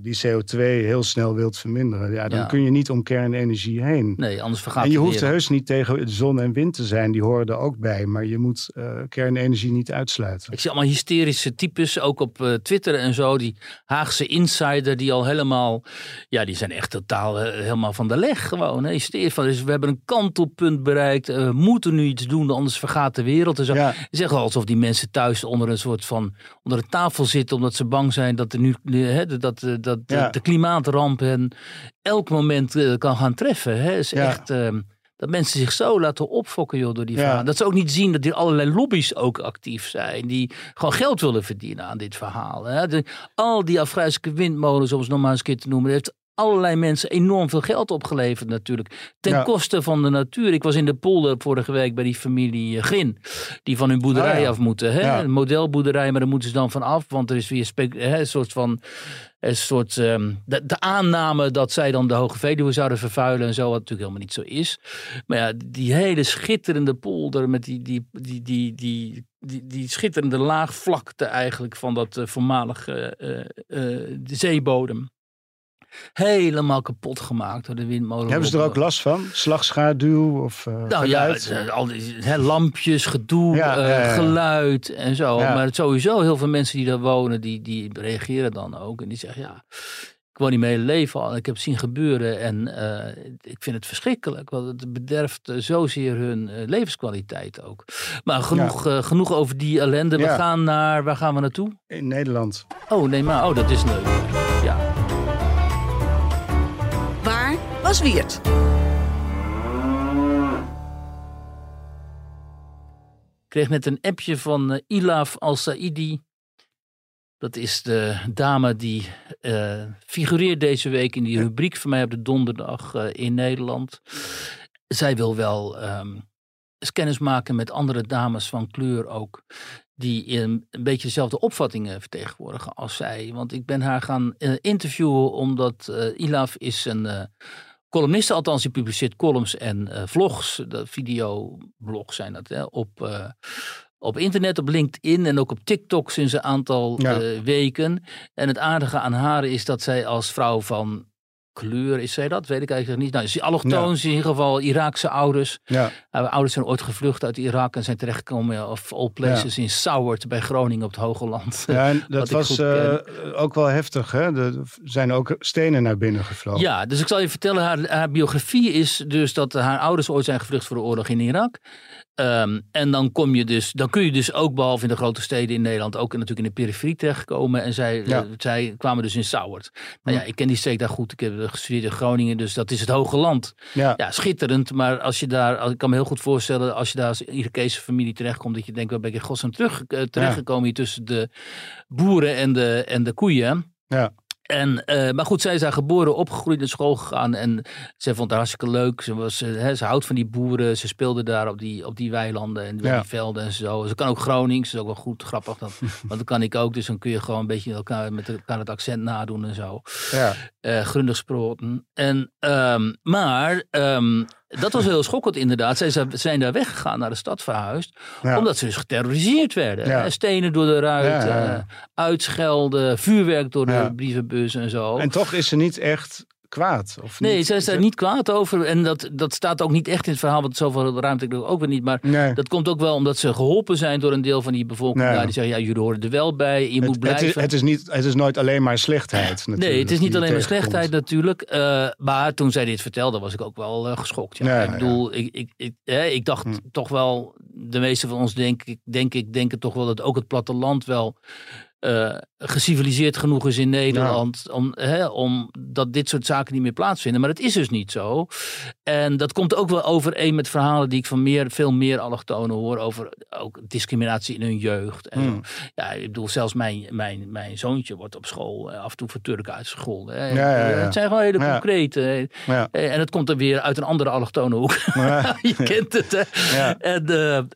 die CO2 heel snel wilt verminderen, ja, dan Ja. kun je niet om kernenergie heen. Nee, anders vergaat en je hoeft heus niet tegen de zon en wind te zijn, die horen er ook bij, maar je moet eh, kernenergie niet uitsluiten. Ik zie allemaal hysterische types, ook op eh, Twitter en zo. Die Haagse insider, die al helemaal... Ja, die zijn echt totaal eh, helemaal van de leg gewoon. Hè. Hysterisch van, dus we hebben een kantelpunt bereikt. eh, we moeten nu iets doen, anders vergaat de wereld. En zo. Ja. Ze zeggen alsof die mensen thuis onder een soort van... onder de tafel zitten, omdat ze bang zijn dat, er nu, hè, dat, eh, dat Ja. de klimaatramp hen elk moment eh, kan gaan treffen. Hè. Is Ja. echt... eh, Dat mensen zich zo laten opfokken joh, door die Ja. verhalen. Dat ze ook niet zien dat er allerlei lobby's ook actief zijn. Die gewoon geld willen verdienen aan dit verhaal. Hè. De- al die afgrijzelijke windmolens, om ze nog maar eens een keer te noemen. heeft allerlei mensen enorm veel geld opgeleverd natuurlijk. Ten Ja. koste van de natuur. Ik was in de polder vorige week bij die familie eh, Grin. Die van hun boerderij ja. af moeten. Hè? Ja. Een modelboerderij, maar daar moeten ze dan van af. Want er is weer hè, een soort van... Een soort, ehm, de, de aanname dat zij dan de Hoge Veluwe zouden vervuilen en zo, wat natuurlijk helemaal niet zo is. Maar ja, die hele schitterende polder met die, die, die, die, die, die, die schitterende laagvlakte eigenlijk van dat eh, voormalige eh, de zeebodem. Helemaal kapot gemaakt door de windmolen. Hebben ze er ook last van? Slagschaduw of eh Nou ja, geluid? eh, al die hè, lampjes, gedoe, Ja, eh, ja, ja. geluid en zo. Ja. Maar sowieso heel veel mensen die daar wonen, die, die reageren dan ook. En die zeggen, ja, ik woon hier mijn hele leven al. Ik heb het zien gebeuren en ik vind het verschrikkelijk. Want het bederft zozeer hun levenskwaliteit ook. Maar genoeg, genoeg over die ellende. We Ja. gaan naar, waar gaan we naartoe? In Nederland. Oh nee, maar oh, dat is leuk. Ja. Was Wiert? Ik kreeg net een appje van eh, Ilaf Al-Saidi. Dat is de dame die eh, figureert deze week in die rubriek van mij op de donderdag eh, in Nederland. Zij wil wel ehm, eens kennis maken met andere dames van kleur ook. Die een, een beetje dezelfde opvattingen vertegenwoordigen als zij. Want ik ben haar gaan eh, interviewen omdat eh, Ilaf is een eh, columniste. Althans, die publiceert columns en eh, vlogs. De videoblogs zijn dat hè, op, eh, op internet, op LinkedIn en ook op TikTok sinds een aantal Ja. eh, weken. En het aardige aan haar is dat zij als vrouw van kleur, is zij dat? Weet ik eigenlijk niet. Nou, is allochtoon, is in ieder geval Iraakse ouders. Ja, Haar ouders zijn ooit gevlucht uit Irak en zijn terechtgekomen of all places in Sauwert bij Groningen op het Hoge Land. ja en *laughs* dat was eh, ook wel heftig. Hè? Er zijn ook stenen naar binnen gevlogen. Ja, dus ik zal je vertellen, haar, haar biografie is dus dat haar ouders ooit zijn gevlucht voor de oorlog in Irak. Ehm, en dan, kom je dus, dan kun je dus ook, behalve in de grote steden in Nederland, ook natuurlijk in de periferie terechtkomen. En zij, Ja. eh, zij kwamen dus in Sauwert. Nou ja, ik ken die streek daar goed. Ik heb gestudeerd in Groningen, dus dat is het Hoge Land. Ja. Ja, schitterend. Maar als je daar, ik kan me heel goed voorstellen, als je daar als Irakese familie terechtkomt, dat je denkt, waar ben ik in godsnaam terug, eh, terechtgekomen hier tussen de boeren en de, en de koeien. Ja. En, eh, maar goed, zij is daar geboren, opgegroeid, naar school gegaan. En zij vond het hartstikke leuk. Ze, was, eh, hè, ze houdt van die boeren. Ze speelde daar op die, op die weilanden en Ja. die velden en zo. Ze kan ook Gronings. Dat is ook wel goed, grappig. Dat, *laughs* want dat kan ik ook. Dus dan kun je gewoon een beetje elkaar, met elkaar het accent nadoen en zo Ja. eh grundig. En, ehm, maar ehm, dat was heel schokkend inderdaad. Zij zijn- daar weggegaan, naar de stad verhuisd. Ja. Omdat ze dus geterroriseerd werden. Ja. Stenen door de ruit, Ja, eh, uitschelden, vuurwerk door de brievenbus en zo. En toch is ze niet echt kwaad. Of nee, niet, zij is daar niet kwaad over. En dat, dat staat ook niet echt in het verhaal, want zoveel ruimte ik ook weer niet. Maar Nee. dat komt ook wel omdat ze geholpen zijn door een deel van die bevolking. Daar. Die zeggen, ja, jullie horen er wel bij. Je moet Het, het, blijven. is, het, is niet, het is nooit alleen maar slechtheid. Natuurlijk, Nee, het is niet alleen maar slechtheid natuurlijk. eh, maar toen zij dit vertelde, was ik ook wel eh, geschokt. Ja. Ik ja, bedoel, ik, ik, ik, hè, ik dacht Hm. toch wel, de meeste van ons denk ik, denk ik, denken toch wel dat ook het platteland wel eh, geciviliseerd genoeg is in Nederland. Om, hè, om dat dit soort zaken niet meer plaatsvinden. Maar het is dus niet zo. En dat komt ook wel overeen met verhalen die ik van meer, veel meer allochtonen hoor. Over ook discriminatie in hun jeugd. En Hmm. Ja, ik bedoel, zelfs mijn, mijn, mijn zoontje wordt op school eh, af en toe voor Turk uitgescholden. hè. Ja, ja, ja. Het zijn gewoon hele Ja. concrete. eh, Ja. En het komt er weer uit een andere allochtone hoek. Ja. *laughs* Je kent het, hè? Ja. En,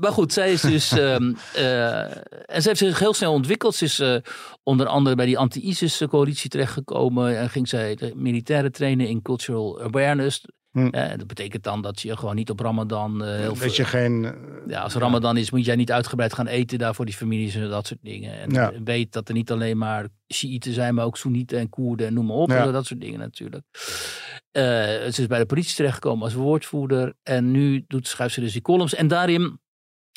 maar goed, zij is dus. *laughs* ehm, eh, en ze heeft zich heel snel ontwikkeld. Ze is eh, onder andere bij die anti-ISIS-coalitie terechtgekomen. En ging zij de militairen trainen in cultural awareness. Hm. Eh, dat betekent dan dat je gewoon niet op Ramadan. eh, heel veel, Dat je geen... eh, ja, als Ramadan is, moet jij niet uitgebreid gaan eten daar voor die families en dat soort dingen. En Ja. weet dat er niet alleen maar Shiiten zijn, maar ook Soenieten en Koerden en noem maar op. Ja. Dat soort dingen natuurlijk. Eh, ze is bij de politie terechtgekomen als woordvoerder. En nu doet, schrijft ze dus die columns. En daarin,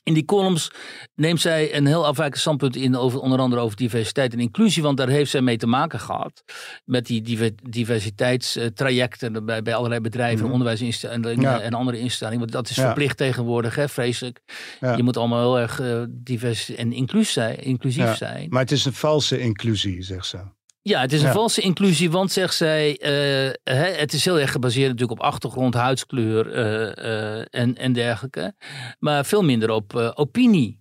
in die columns, neemt zij een heel afwijkend standpunt in, over, onder andere over diversiteit en inclusie. Want daar heeft zij mee te maken gehad. Met die diver- diversiteitstrajecten bij, bij allerlei bedrijven, Mhm. onderwijsinstellingen Ja. en andere instellingen. Want dat is Ja. verplicht tegenwoordig, hè, vreselijk. Ja. Je moet allemaal heel erg eh, divers en inclusief zijn. Inclusief Ja. zijn. Maar het is een valse inclusie, zegt ze. Ja, het is een Ja. valse inclusie, want zegt zij, eh, hè, het is heel erg gebaseerd natuurlijk op achtergrond, huidskleur eh, eh, en, en dergelijke. Maar veel minder op opinie.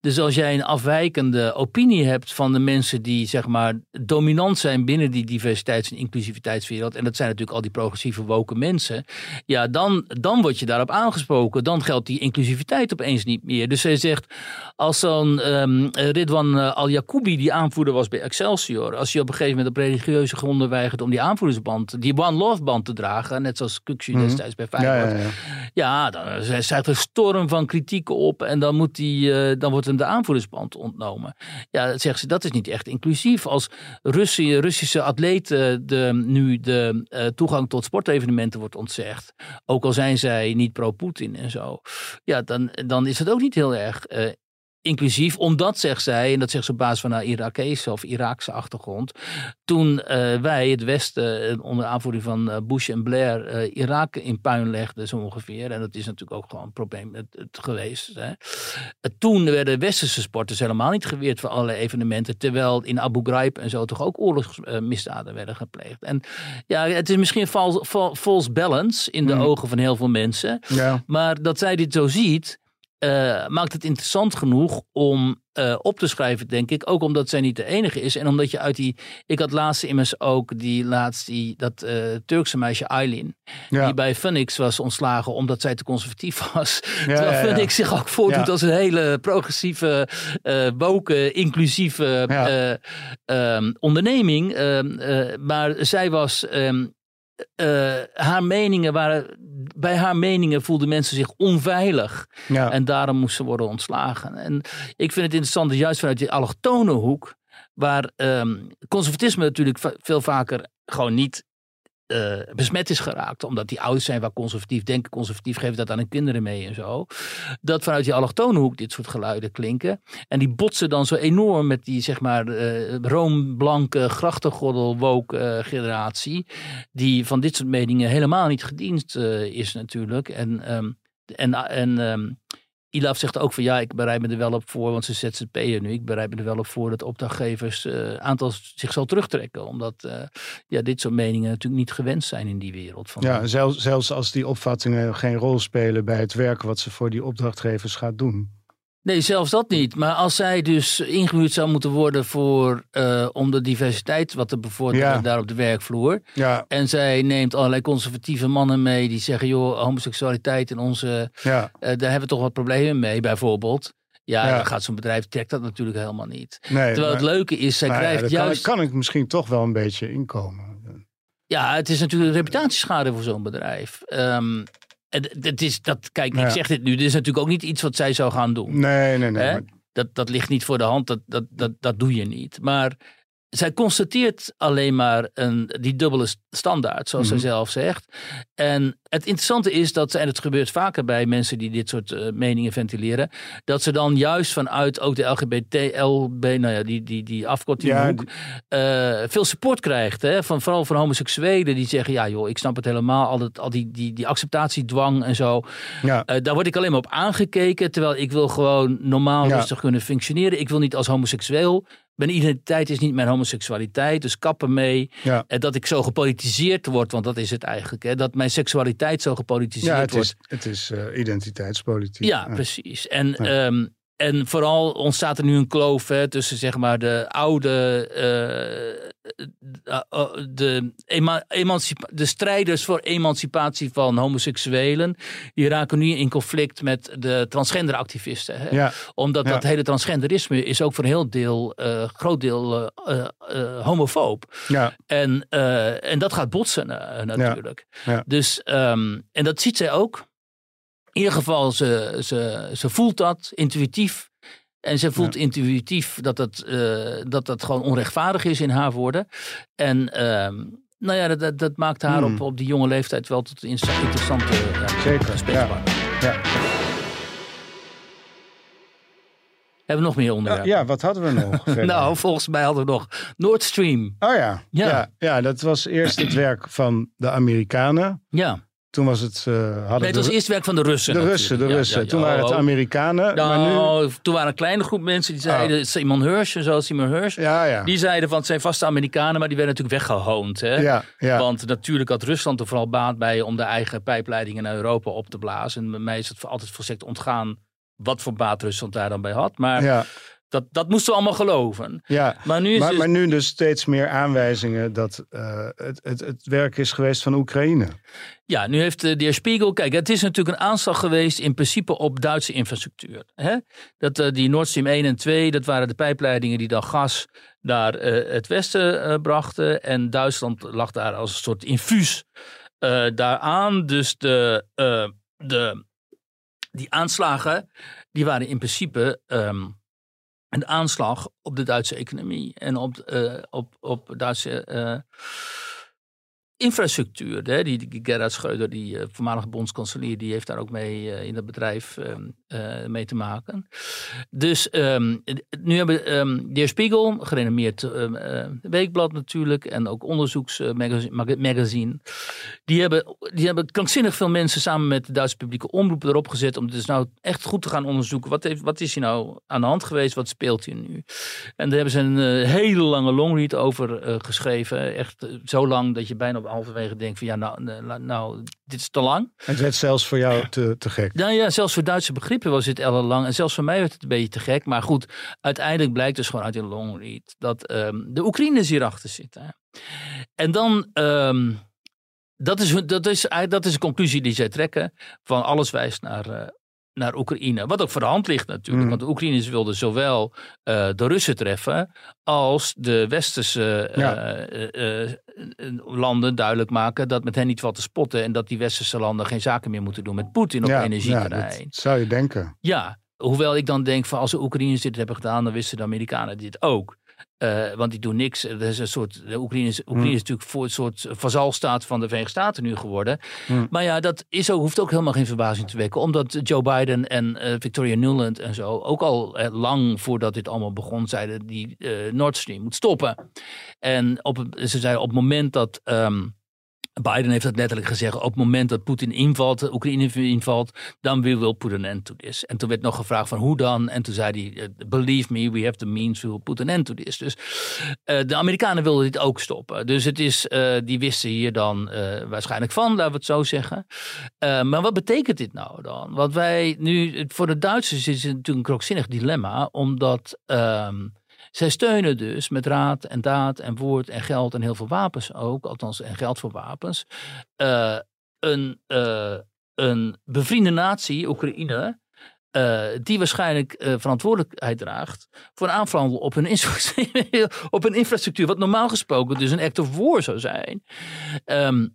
Dus als jij een afwijkende opinie hebt van de mensen die zeg maar dominant zijn binnen die diversiteits- en inclusiviteitswereld, en dat zijn natuurlijk al die progressieve woke mensen, ja, dan, dan word je daarop aangesproken. Dan geldt die inclusiviteit opeens niet meer. Dus zij zegt, als zo'n ehm Ridwan eh, Al-Yacoubi, die aanvoerder was bij Excelsior, als je op een gegeven moment op religieuze gronden weigert om die aanvoerdersband, die One Love band te dragen, net zoals Kukshu Mhm. destijds bij Ja, Feyenoord, ja, ja, ja. dan eh, stijgt er een storm van kritiek op en dan, moet die, eh, dan wordt hem de aanvoerdersband ontnomen. Ja, zegt ze, dat is niet echt inclusief. Als Russi- Russische atleten de, nu de eh, toegang tot sportevenementen wordt ontzegd, ook al zijn zij niet pro-Poetin en zo, ja, dan, dan is het ook niet heel erg eh, inclusief, omdat, zegt zij, en dat zegt ze op basis van haar Irakese of Iraakse achtergrond, toen eh, wij, het Westen, eh, onder aanvoering van eh, Bush en Blair, eh, Irak in puin legden, zo ongeveer. En dat is natuurlijk ook gewoon een probleem het, het geweest. Hè. Toen werden westerse sporters helemaal niet geweerd voor allerlei evenementen, terwijl in Abu Ghraib en zo toch ook oorlogsmisdaden werden gepleegd. En ja, het is misschien false, fa- false balance in de Mhm. ogen van heel veel mensen. Ja. Maar dat zij dit zo ziet, eh, maakt het interessant genoeg om eh, op te schrijven, denk ik. Ook omdat zij niet de enige is. En omdat je uit die. Ik had laatst immers ook die laatst die, dat eh, Turkse meisje Aylin. Ja. Die bij Funix was ontslagen omdat zij te conservatief was. Terwijl ja. Funix zich ook voordoet als een hele progressieve, eh woke, inclusieve eh, ehm, onderneming. Ehm, eh, maar zij was. ehm, eh, haar meningen waren. Bij haar meningen voelden mensen zich onveilig. Ja. En daarom moest ze worden ontslagen. En ik vind het interessant, dat juist vanuit die allochtone hoek, waar ehm, conservatisme natuurlijk veel vaker gewoon niet eh, besmet is geraakt. Omdat die ouders zijn waar conservatief denken, conservatief geven dat aan hun kinderen mee en zo. Dat vanuit die allochtone hoek dit soort geluiden klinken. En die botsen dan zo enorm met die zeg maar eh roomblanke grachtengordel woke eh, generatie. Die van dit soort meningen helemaal niet gediend is natuurlijk. En, ehm, en, en ehm, Ilaf zegt ook van ja, ik bereid me er wel op voor, want ze ZZP'er nu. Ik bereid me er wel op voor dat opdrachtgevers eh aantal zich zal terugtrekken. Omdat eh, ja, dit soort meningen natuurlijk niet gewenst zijn in die wereld. Van, Ja, zelfs, zelfs als die opvattingen geen rol spelen bij het werk wat ze voor die opdrachtgevers gaat doen. Nee, zelfs dat niet. Maar als zij dus ingehuurd zou moeten worden voor, eh, om de diversiteit wat te bevorderen Ja. daar op de werkvloer. Ja, En zij neemt allerlei conservatieve mannen mee die zeggen, joh, homoseksualiteit in onze, ja, eh, daar hebben we toch wat problemen mee, bijvoorbeeld. Ja, Ja. dan gaat zo'n bedrijf, trekt dat natuurlijk helemaal niet. nee. Terwijl maar- het leuke is, zij ja, krijgt daar juist... kan, kan ik misschien toch wel een beetje inkomen. Ja, het is natuurlijk een reputatieschade voor zo'n bedrijf. Ehm, en d- het is dat, kijk, ik zeg dit nu, dit is natuurlijk ook niet iets wat zij zou gaan doen. Nee, nee, nee. Dat, dat ligt niet voor de hand, dat, dat, dat, dat doe je niet. Maar zij constateert alleen maar een, die dubbele st- standaard, zoals Mhm. zij zelf zegt. En het interessante is dat, en het gebeurt vaker bij mensen die dit soort eh, meningen ventileren, dat ze dan juist vanuit ook de LGBT, LB, nou ja, die, die, die afkorting Ja, hoek, eh, veel support krijgt. Hè? Van, vooral van homoseksuelen die zeggen, ja joh, ik snap het helemaal, al, dat, al die, die, die acceptatiedwang en zo. ja, Eh, daar word ik alleen maar op aangekeken. Terwijl ik wil gewoon normaal Ja. rustig kunnen functioneren. Ik wil niet als homoseksueel. Mijn identiteit is niet mijn homoseksualiteit. Dus kappen mee. ja. En dat ik zo gepolitiseerd word. Want dat is het eigenlijk. Hè? Dat mijn seksualiteit zo gepolitiseerd ja het wordt. is, het is eh, identiteitspolitiek. Ja, precies. En, ehm, en vooral ontstaat er nu een kloof hè, tussen zeg maar de oude, eh, eh, eh, de, emancipa- de strijders voor emancipatie van homoseksuelen. Die raken nu in conflict met de transgenderactivisten. Hè? Ja, Omdat Ja. dat hele transgenderisme is ook voor een heel deel, groot deel eh, homofoob. ja, En, en dat gaat botsen natuurlijk. Ja. Dus, ehm, en dat ziet zij ook. In ieder geval, ze, ze, ze voelt dat intuïtief. En ze voelt intuïtief dat het, eh, dat dat gewoon onrechtvaardig is in haar woorden. En ehm, nou ja, dat, dat, dat maakt haar Hmm. op, op die jonge leeftijd wel tot interessante ja, Zeker, gesprekspartner. ja. Hebben we nog meer Ja, onderwerpen? ja, wat hadden we nog? *laughs* nou, volgens mij hadden we nog Nord Stream. Oh ja. Ja. Ja. ja, dat was eerst het werk van de Amerikanen. Ja, Toen was het... eh, hadden Nee, het was eerst werk van de Russen. de natuurlijk. Russen, de Ja, Russen. ja, ja. Toen waren het Oh, Amerikanen. maar nu... Nou, toen waren een kleine groep mensen die zeiden, Simon Hirsch, zoals Simon Hirsch, Ja, ja. die zeiden van het zijn vaste Amerikanen, maar die werden natuurlijk weggehoond. Hè? ja, ja. Want natuurlijk had Rusland er vooral baat bij om de eigen pijpleidingen naar Europa op te blazen. En bij mij is het altijd volstrekt ontgaan wat voor baat Rusland daar dan bij had. Maar ja, dat, dat moesten we allemaal geloven. ja. Maar nu is Maar, dus- maar nu dus steeds meer aanwijzingen dat eh, het, het, het werk is geweest van Oekraïne. Ja, nu heeft eh, de heer Spiegel. Kijk, het is natuurlijk een aanslag geweest in principe op Duitse infrastructuur. Hè? Dat, eh, die Nord Stream 1 en 2, dat waren de pijpleidingen die dan gas naar het westen brachten. En Duitsland lag daar als een soort infuus daaraan. Dus de, de, die aanslagen, die waren in principe ehm, een aanslag op de Duitse economie. En op, eh, op, op Duitse... eh, infrastructuur. Hè? Die, Gerhard Schreuder, die eh, voormalige bondskanselier, die heeft daar ook mee in dat bedrijf ehm, eh, mee te maken. Dus ehm, nu hebben ehm, de Spiegel, gerenommeerd ehm, eh, weekblad natuurlijk, en ook onderzoeksmagazine, die hebben, die hebben krankzinnig veel mensen samen met de Duitse publieke omroep erop gezet om dus nou echt goed te gaan onderzoeken. Wat, heeft, wat is hier nou aan de hand geweest? Wat speelt hier nu? En daar hebben ze een eh, hele lange longread over eh, geschreven. Echt eh, zo lang dat je bijna op halverwege denkt van ja, nou, nou dit is te lang. Het werd zelfs voor jou te, te gek. Nou ja, zelfs voor Duitse begrippen was dit ellenlang. En zelfs voor mij werd het een beetje te gek. Maar goed, uiteindelijk blijkt dus gewoon uit die longread dat ehm, de Oekraïners hierachter zitten. En dan, ehm, dat, is, dat, is, dat is de conclusie die zij trekken. Van alles wijst naar, eh, naar Oekraïne. Wat ook voor de hand ligt natuurlijk. Mm. Want de Oekraïners wilden zowel eh, de Russen treffen als de westerse eh, Ja. eh, landen duidelijk maken dat met hen niet valt te spotten. En dat die westerse landen geen zaken meer moeten doen met Poetin op ja, ja, energieterrein. dat zou je denken. Ja, hoewel ik dan denk van als de Oekraïners dit hebben gedaan, dan wisten de Amerikanen dit ook. Eh, want die doen niks. Er is een soort, de Oekraïne is, Oekraïne is natuurlijk voor een soort vazalstaat van de Verenigde Staten nu geworden. Hmm. Maar ja, dat is ook, hoeft ook helemaal geen verbazing te wekken. Omdat Joe Biden en eh, Victoria Nuland en zo ook al eh, lang voordat dit allemaal begon zeiden die Nord Stream moet stoppen. En op, ze zeiden op het moment dat ehm, Biden heeft dat letterlijk gezegd. Op het moment dat Poetin invalt, Oekraïne invalt, dan we will put an end to this. En toen werd nog gevraagd van hoe dan? En toen zei hij, eh, believe me, we have the means to put an end to this. Dus eh, de Amerikanen wilden dit ook stoppen. Dus het is, eh, die wisten hier dan waarschijnlijk van, laten we het zo zeggen. Maar wat betekent dit nou dan? Want wij nu, voor de Duitsers is het natuurlijk een krankzinnig dilemma, omdat ehm, zij steunen dus met raad en daad en woord en geld en heel veel wapens ook, althans en geld voor wapens, eh, een, eh, een bevriende natie, Oekraïne, eh, die waarschijnlijk verantwoordelijkheid draagt voor een aanval op hun, *laughs* op hun infrastructuur, wat normaal gesproken dus een act of war zou zijn. Ehm,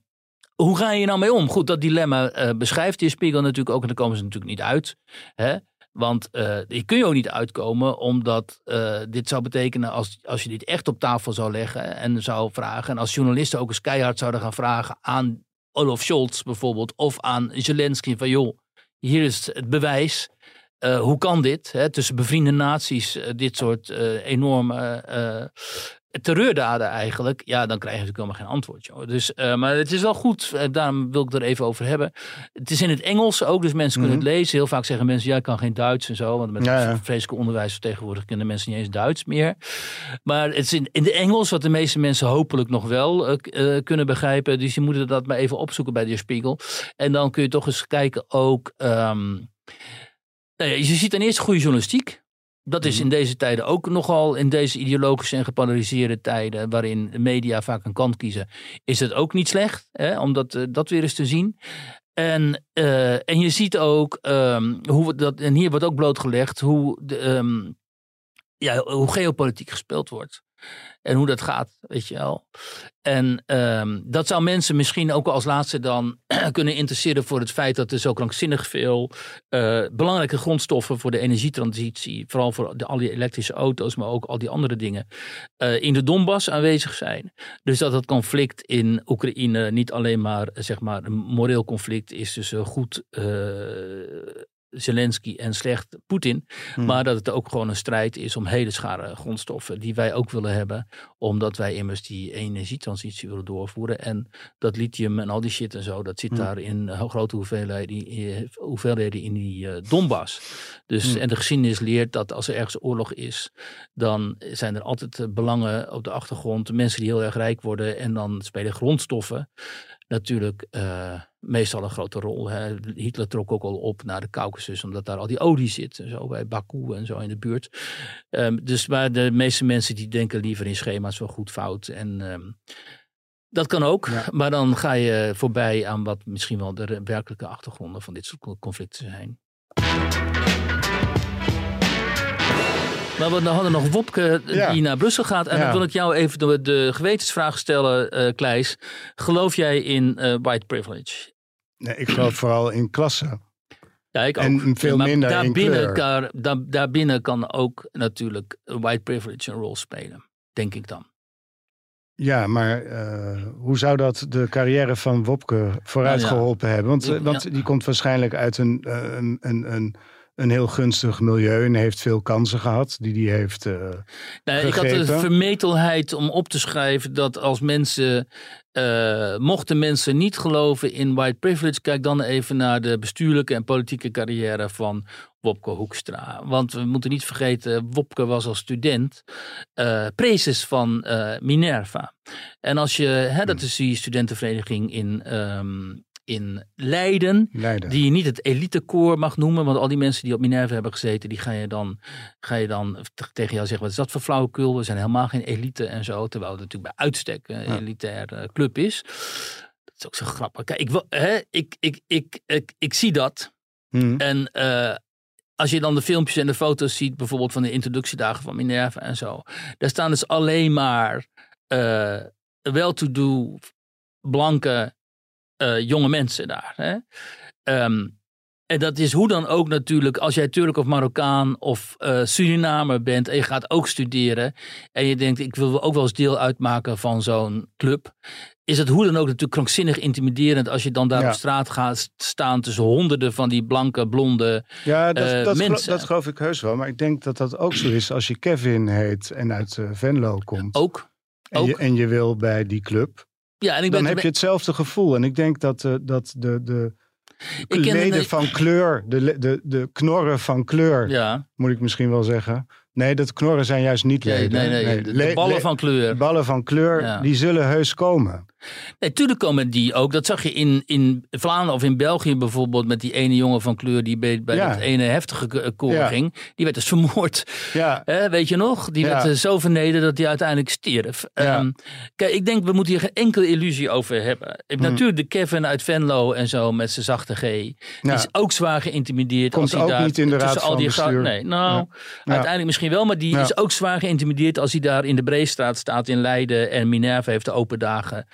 hoe ga je nou mee om? Goed, dat dilemma beschrijft die Spiegel natuurlijk ook en daar komen ze natuurlijk niet uit. Hè? Want eh hier kun je ook niet uitkomen, omdat eh, dit zou betekenen als, als je dit echt op tafel zou leggen en zou vragen. En als journalisten ook eens keihard zouden gaan vragen aan Olaf Scholz bijvoorbeeld, of aan Zelensky van joh, hier is het bewijs. Eh, hoe kan dit? Hè, tussen bevriende naties, dit soort enorme terreurdaden eigenlijk. Ja, dan krijg je natuurlijk helemaal geen antwoord. Joh. Dus, eh, maar het is wel goed, eh, daarom wil ik het er even over hebben. Het is in het Engels ook, dus mensen kunnen Mhm. het lezen. Heel vaak zeggen mensen, ja, ik kan geen Duits en zo. Want met Ja, vreselijke onderwijs tegenwoordig kunnen mensen niet eens Duits meer. Maar het is in, in de Engels, wat de meeste mensen hopelijk nog wel eh, kunnen begrijpen. Dus je moet dat maar even opzoeken bij de Spiegel. En dan kun je toch eens kijken ook... ehm, nou ja, je ziet ten eerste goede journalistiek. Dat is in deze tijden ook nogal, in deze ideologische en gepolariseerde tijden, waarin de media vaak een kant kiezen, is het ook niet slecht hè, om dat, eh, dat weer eens te zien. En, eh, en je ziet ook ehm, hoe we dat, en hier wordt ook blootgelegd hoe, de, ehm, ja, hoe geopolitiek gespeeld wordt. En hoe dat gaat, weet je wel. En ehm, dat zou mensen misschien ook als laatste dan *clears throat* kunnen interesseren voor het feit dat er zo krankzinnig veel eh, belangrijke grondstoffen voor de energietransitie, vooral voor de, al die elektrische auto's, maar ook al die andere dingen, eh, in de Donbass aanwezig zijn. Dus dat het conflict in Oekraïne niet alleen maar, zeg maar een moreel conflict is tussen goed, eh, Zelensky en slecht Poetin. Hmm. Maar dat het ook gewoon een strijd is om hele schare grondstoffen die wij ook willen hebben. Omdat wij immers die energietransitie willen doorvoeren. En dat lithium en al die shit en zo, dat zit Hmm. daar in eh, grote hoeveelheden, eh, hoeveelheden in die eh, Donbass. Dus, Hmm. En de geschiedenis leert dat als er ergens oorlog is, dan zijn er altijd belangen op de achtergrond. Mensen die heel erg rijk worden en dan spelen grondstoffen natuurlijk eh, meestal een grote rol. Hè. Hitler trok ook al op naar de Caucasus, omdat daar al die olie zit. En zo bij Baku en zo in de buurt. Ehm, dus maar de meeste mensen die denken liever in schema's van goed fout. En ehm, dat kan ook, Ja. maar dan ga je voorbij aan wat misschien wel de werkelijke achtergronden van dit soort conflicten zijn. Maar we hadden nog Wopke Ja. die naar Brussel gaat. En Ja. dan wil ik jou even de, de gewetensvraag stellen, eh Kleis. Geloof jij in eh, white privilege? Nee, ik geloof vooral in klasse. Ja, ik ook. En veel maar minder in daarbinnen, kleur. daar, daar, daarbinnen kan ook natuurlijk white privilege een rol spelen. Denk ik dan. Ja, maar eh, hoe zou dat de carrière van Wopke vooruit Nou ja. geholpen hebben? Want, want die komt waarschijnlijk uit een, een, een, een, een heel gunstig milieu en heeft veel kansen gehad die hij heeft. Nee, ik had de vermetelheid om op te schrijven dat als mensen, eh, mochten mensen niet geloven in white privilege, kijk dan even naar de bestuurlijke en politieke carrière van Wopke Hoekstra. Want we moeten niet vergeten, Wopke was als student eh prezes van Minerva. En als je, hè, dat is die studentenvereniging in, ehm, in Leiden. Leiden. Die je niet het elitekoor mag noemen. Want al die mensen die op Minerva hebben gezeten. Die ga je dan, ga je dan tegen jou zeggen. Wat is dat voor flauwekul? We zijn helemaal geen elite en zo. Terwijl het natuurlijk bij uitstek een Ja. elitair eh, club is. Dat is ook zo grappig. Kijk, ik, hè, ik, ik, ik, ik, ik zie dat. Hm. En eh, als je dan de filmpjes en de foto's ziet, bijvoorbeeld van de introductiedagen van Minerva en zo. Daar staan dus alleen maar eh wel-to-do, blanke, eh, jonge mensen daar. Hè? Ehm, en dat is hoe dan ook natuurlijk, als jij Turk of Marokkaan of eh Surinamer bent en je gaat ook studeren en je denkt, ik wil ook wel eens deel uitmaken van zo'n club, is het hoe dan ook natuurlijk krankzinnig intimiderend als je dan daar Ja. op straat gaat staan tussen honderden van die blanke, blonde. Ja, dat, eh, dat, mensen. dat geloof ik heus wel. Maar ik denk dat dat ook zo is als je Kevin heet en uit Venlo komt. Ook. en, je, ook. en je wil bij die club. Ja, en ik Dan ben, heb je hetzelfde gevoel. En ik denk dat, eh, dat de, de ik leden van kleur, de, de, de knorren van kleur, Ja, moet ik misschien wel zeggen. Nee, dat knorren zijn juist niet nee, leden. nee, nee, de, de Le- ballen le- van kleur. ballen van kleur, Ja. die zullen heus komen. Nee, tuurlijk komen die ook. Dat zag je in, in Vlaanderen of in België bijvoorbeeld met die ene jongen van kleur die bij, bij Ja. dat ene heftige k- koor Ja. ging. Die werd dus vermoord. Ja, weet je nog? Die werd eh, zo vernederd dat hij uiteindelijk stierf. Ja. Ehm, kijk, ik denk we moeten hier geen enkele illusie over hebben. Hmm. Natuurlijk de Kevin uit Venlo en zo met zijn zachte G. Die is ook zwaar geïntimideerd. Komt als hij ook daar niet in de raad al van die ga- bestuur. Nee, nou, uiteindelijk misschien wel. Maar die Ja. is ook zwaar geïntimideerd als hij daar in de Breestraat staat in Leiden. En Minerva heeft de open dagen.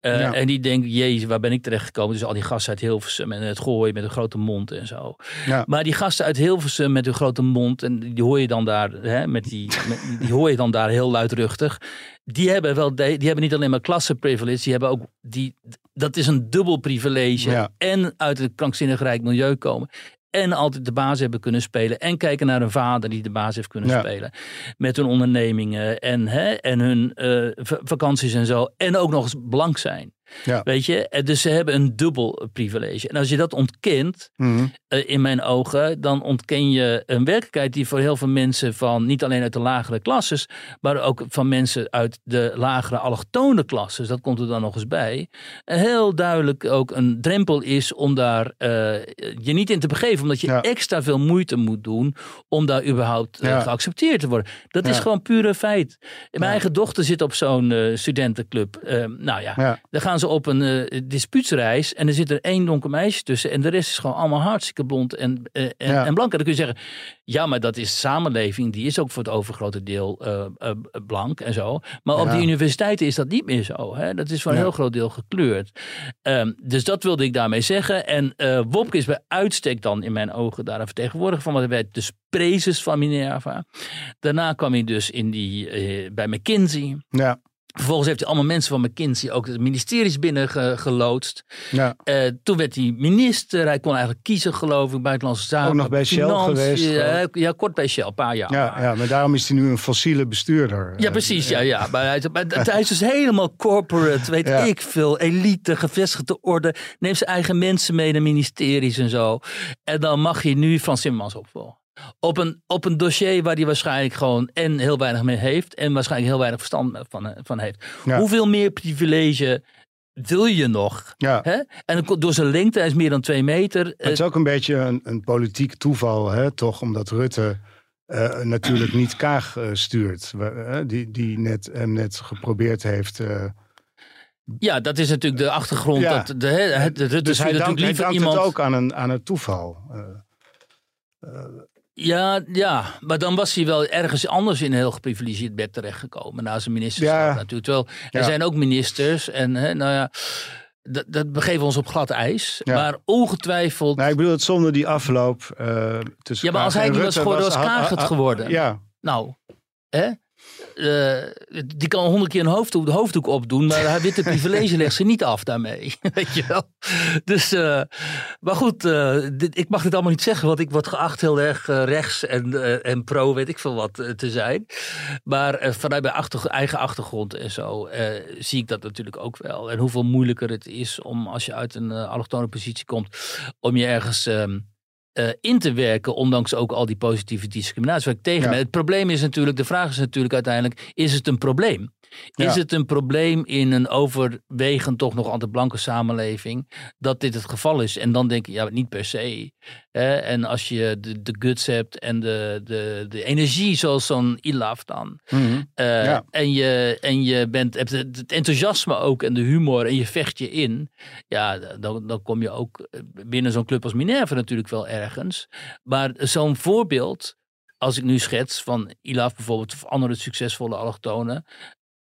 Eh, Ja. En die denkt, jezus, waar ben ik terecht gekomen? Dus al die gasten uit Hilversum en het gooien met een grote mond en zo. Ja. Maar die gasten uit Hilversum met hun grote mond, en die hoor je dan daar, hè, met die, met- die hoor je dan daar heel luidruchtig. Die hebben wel, de- die hebben niet alleen maar klassenprivilege, die hebben ook die, dat is een dubbel privilege. Ja. En uit een krankzinnig rijk milieu komen. En altijd de baas hebben kunnen spelen. En kijken naar een vader die de baas heeft kunnen Ja. spelen. Met hun ondernemingen en, hè, en hun eh, va- vakanties en zo. En ook nog eens blank zijn. Ja. Weet je? En Dus ze hebben een dubbel privilege. En als je dat ontkent, Mhm. eh, in mijn ogen, dan ontken je een werkelijkheid die voor heel veel mensen van niet alleen uit de lagere klasses, maar ook van mensen uit de lagere allochtone klasses, dat komt er dan nog eens bij, eh, heel duidelijk ook een drempel is om daar eh, je niet in te begeven, omdat je Ja. extra veel moeite moet doen om daar überhaupt eh, Ja. geaccepteerd te worden. Dat is gewoon pure feit. Mijn eigen dochter zit op zo'n eh, studentenclub. Eh, nou ja, Ja. dan gaan ze op een eh dispuutsreis en er zit er één donker meisje tussen en de rest is gewoon allemaal hartstikke blond en, eh, en, Ja. en blank. En dan kun je zeggen, ja, maar dat is samenleving, die is ook voor het overgrote deel eh, blank en zo. Maar op de universiteiten is dat niet meer zo. Hè? Dat is voor een Ja. heel groot deel gekleurd. Ehm, dus dat wilde ik daarmee zeggen. En Wopke is bij uitstek dan in mijn ogen daar een vertegenwoordiger van, want hij werd dus prezes van Minerva. Daarna kwam hij dus in die, bij McKinsey. ja. Vervolgens heeft hij allemaal mensen van McKinsey ook de ministeries binnen ge- geloodst. Ja. Eh, toen werd hij minister. Hij kon eigenlijk kiezen, geloof ik, buitenlandse zaken. Ook nog bij Shell geweest, geloof ja, kort bij Shell, een paar jaar. Ja, ja, maar daarom is hij nu een fossiele bestuurder. Ja, precies. Ja, ja. Maar, hij, maar hij is dus helemaal corporate, weet Ja. ik veel. Elite, gevestigde orde. Neemt zijn eigen mensen mee naar ministeries en zo. En dan mag je nu Frans Timmermans opvolgen. Op een, op een dossier waar hij waarschijnlijk gewoon en heel weinig mee heeft. En waarschijnlijk heel weinig verstand van, van heeft. Ja. Hoeveel meer privilege wil je nog? Ja. Hè? En door zijn lengte, hij is meer dan twee meter. Maar Het is ook een beetje een, een politiek toeval, hè, toch? Omdat Rutte eh, natuurlijk niet Kaag eh, stuurt. Eh, die, die net, hem net geprobeerd heeft. eh, Ja, dat is natuurlijk de achtergrond. Ja. Dat de, het, het, het dus hij natuurlijk dankt, hij liever dankt iemand. het ook aan een, aan een toeval. Eh, Ja, ja, maar dan was hij wel ergens anders in een heel geprivilegeerd bed terechtgekomen. Na zijn ministerschap Ja. natuurlijk. Terwijl er Ja. zijn ook ministers en hè, nou ja, dat, dat begeven ons op glad ijs. Ja. Maar ongetwijfeld. nou, ik bedoel het zonder die afloop eh, tussen Ja, maar als hij niet was geworden, was Kaag het geworden. Ja, Nou, hè? Eh, die kan honderd keer een hoofddoek, de hoofddoek opdoen, maar hij witte *laughs* privilege legt ze niet af daarmee. *laughs* Weet je wel? Dus, eh, maar goed, eh, dit, ik mag dit allemaal niet zeggen, want ik word geacht heel erg rechts en, en pro, weet ik veel wat, te zijn. Maar vanuit mijn achter, eigen achtergrond en zo zie ik dat natuurlijk ook wel. En hoeveel moeilijker het is om, als je uit een allochtone positie komt, om je ergens. ehm, eh, in te werken, ondanks ook al die positieve discriminatie. Waar ik tegen Ja. Het probleem is natuurlijk, de vraag is natuurlijk uiteindelijk, is het een probleem? Is Ja. het een probleem in een overwegend toch nog altijd blanke samenleving dat dit het geval is? En dan denk ik, ja, niet per se. Hè? En als je de, de guts hebt en de, de, de energie zoals zo'n Ilaf dan. Mhm. eh, Ja. en, je, en je bent, hebt het het enthousiasme ook en de humor en je vecht je in. Ja, dan, dan kom je ook binnen zo'n club als Minerva natuurlijk wel ergens. Maar zo'n voorbeeld, als ik nu schets van Ilaf bijvoorbeeld of andere succesvolle allochtonen.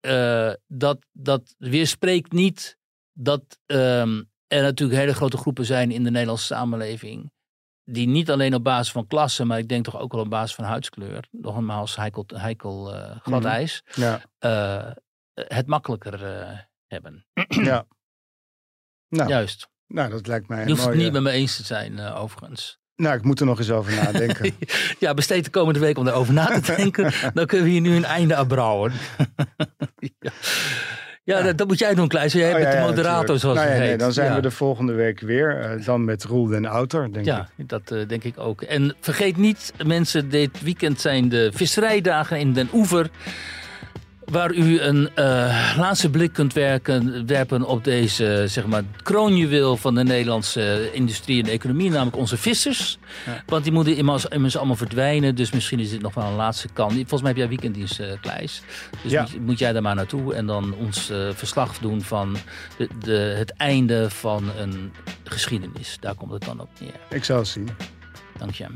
Eh, dat, dat weerspreekt niet dat ehm, er natuurlijk hele grote groepen zijn in de Nederlandse samenleving. Die niet alleen op basis van klasse, maar ik denk toch ook wel op basis van huidskleur. Nogmaals, heikel, heikel eh, glad Mhm. ijs. ja, eh, het makkelijker hebben. *clears throat* ja. Nou, Juist. nou, dat lijkt mij Je een hoeft het mooie... niet met me eens te zijn, overigens. Nou, ik moet er nog eens over nadenken. *laughs* Ja, besteed de komende week om daarover na te denken. *laughs* Dan kunnen we hier nu een einde aan brouwen. *laughs* ja, ja Dat, dat moet jij doen, Kleis. Jij Oh, bent ja, de moderator, zoals nou, het ja, nee, heet. Dan zijn we de volgende week weer. eh, dan met Roel den Outer, denk ik. Ja, dat eh, denk ik ook. En vergeet niet, mensen, dit weekend zijn de visserijdagen in Den Oever. Waar u een eh, laatste blik kunt werken, werpen op deze zeg maar, kroonjuweel van de Nederlandse industrie en economie, namelijk onze vissers. Ja. Want die moeten immers, immers allemaal verdwijnen, dus misschien is dit nog wel een laatste kans. Volgens mij heb jij weekenddienst, eh Kleis. Dus Ja. moet, moet jij daar maar naartoe en dan ons eh, verslag doen van de, de, het einde van een geschiedenis. Daar komt het dan op neer. Ik zal het zien. Dank je.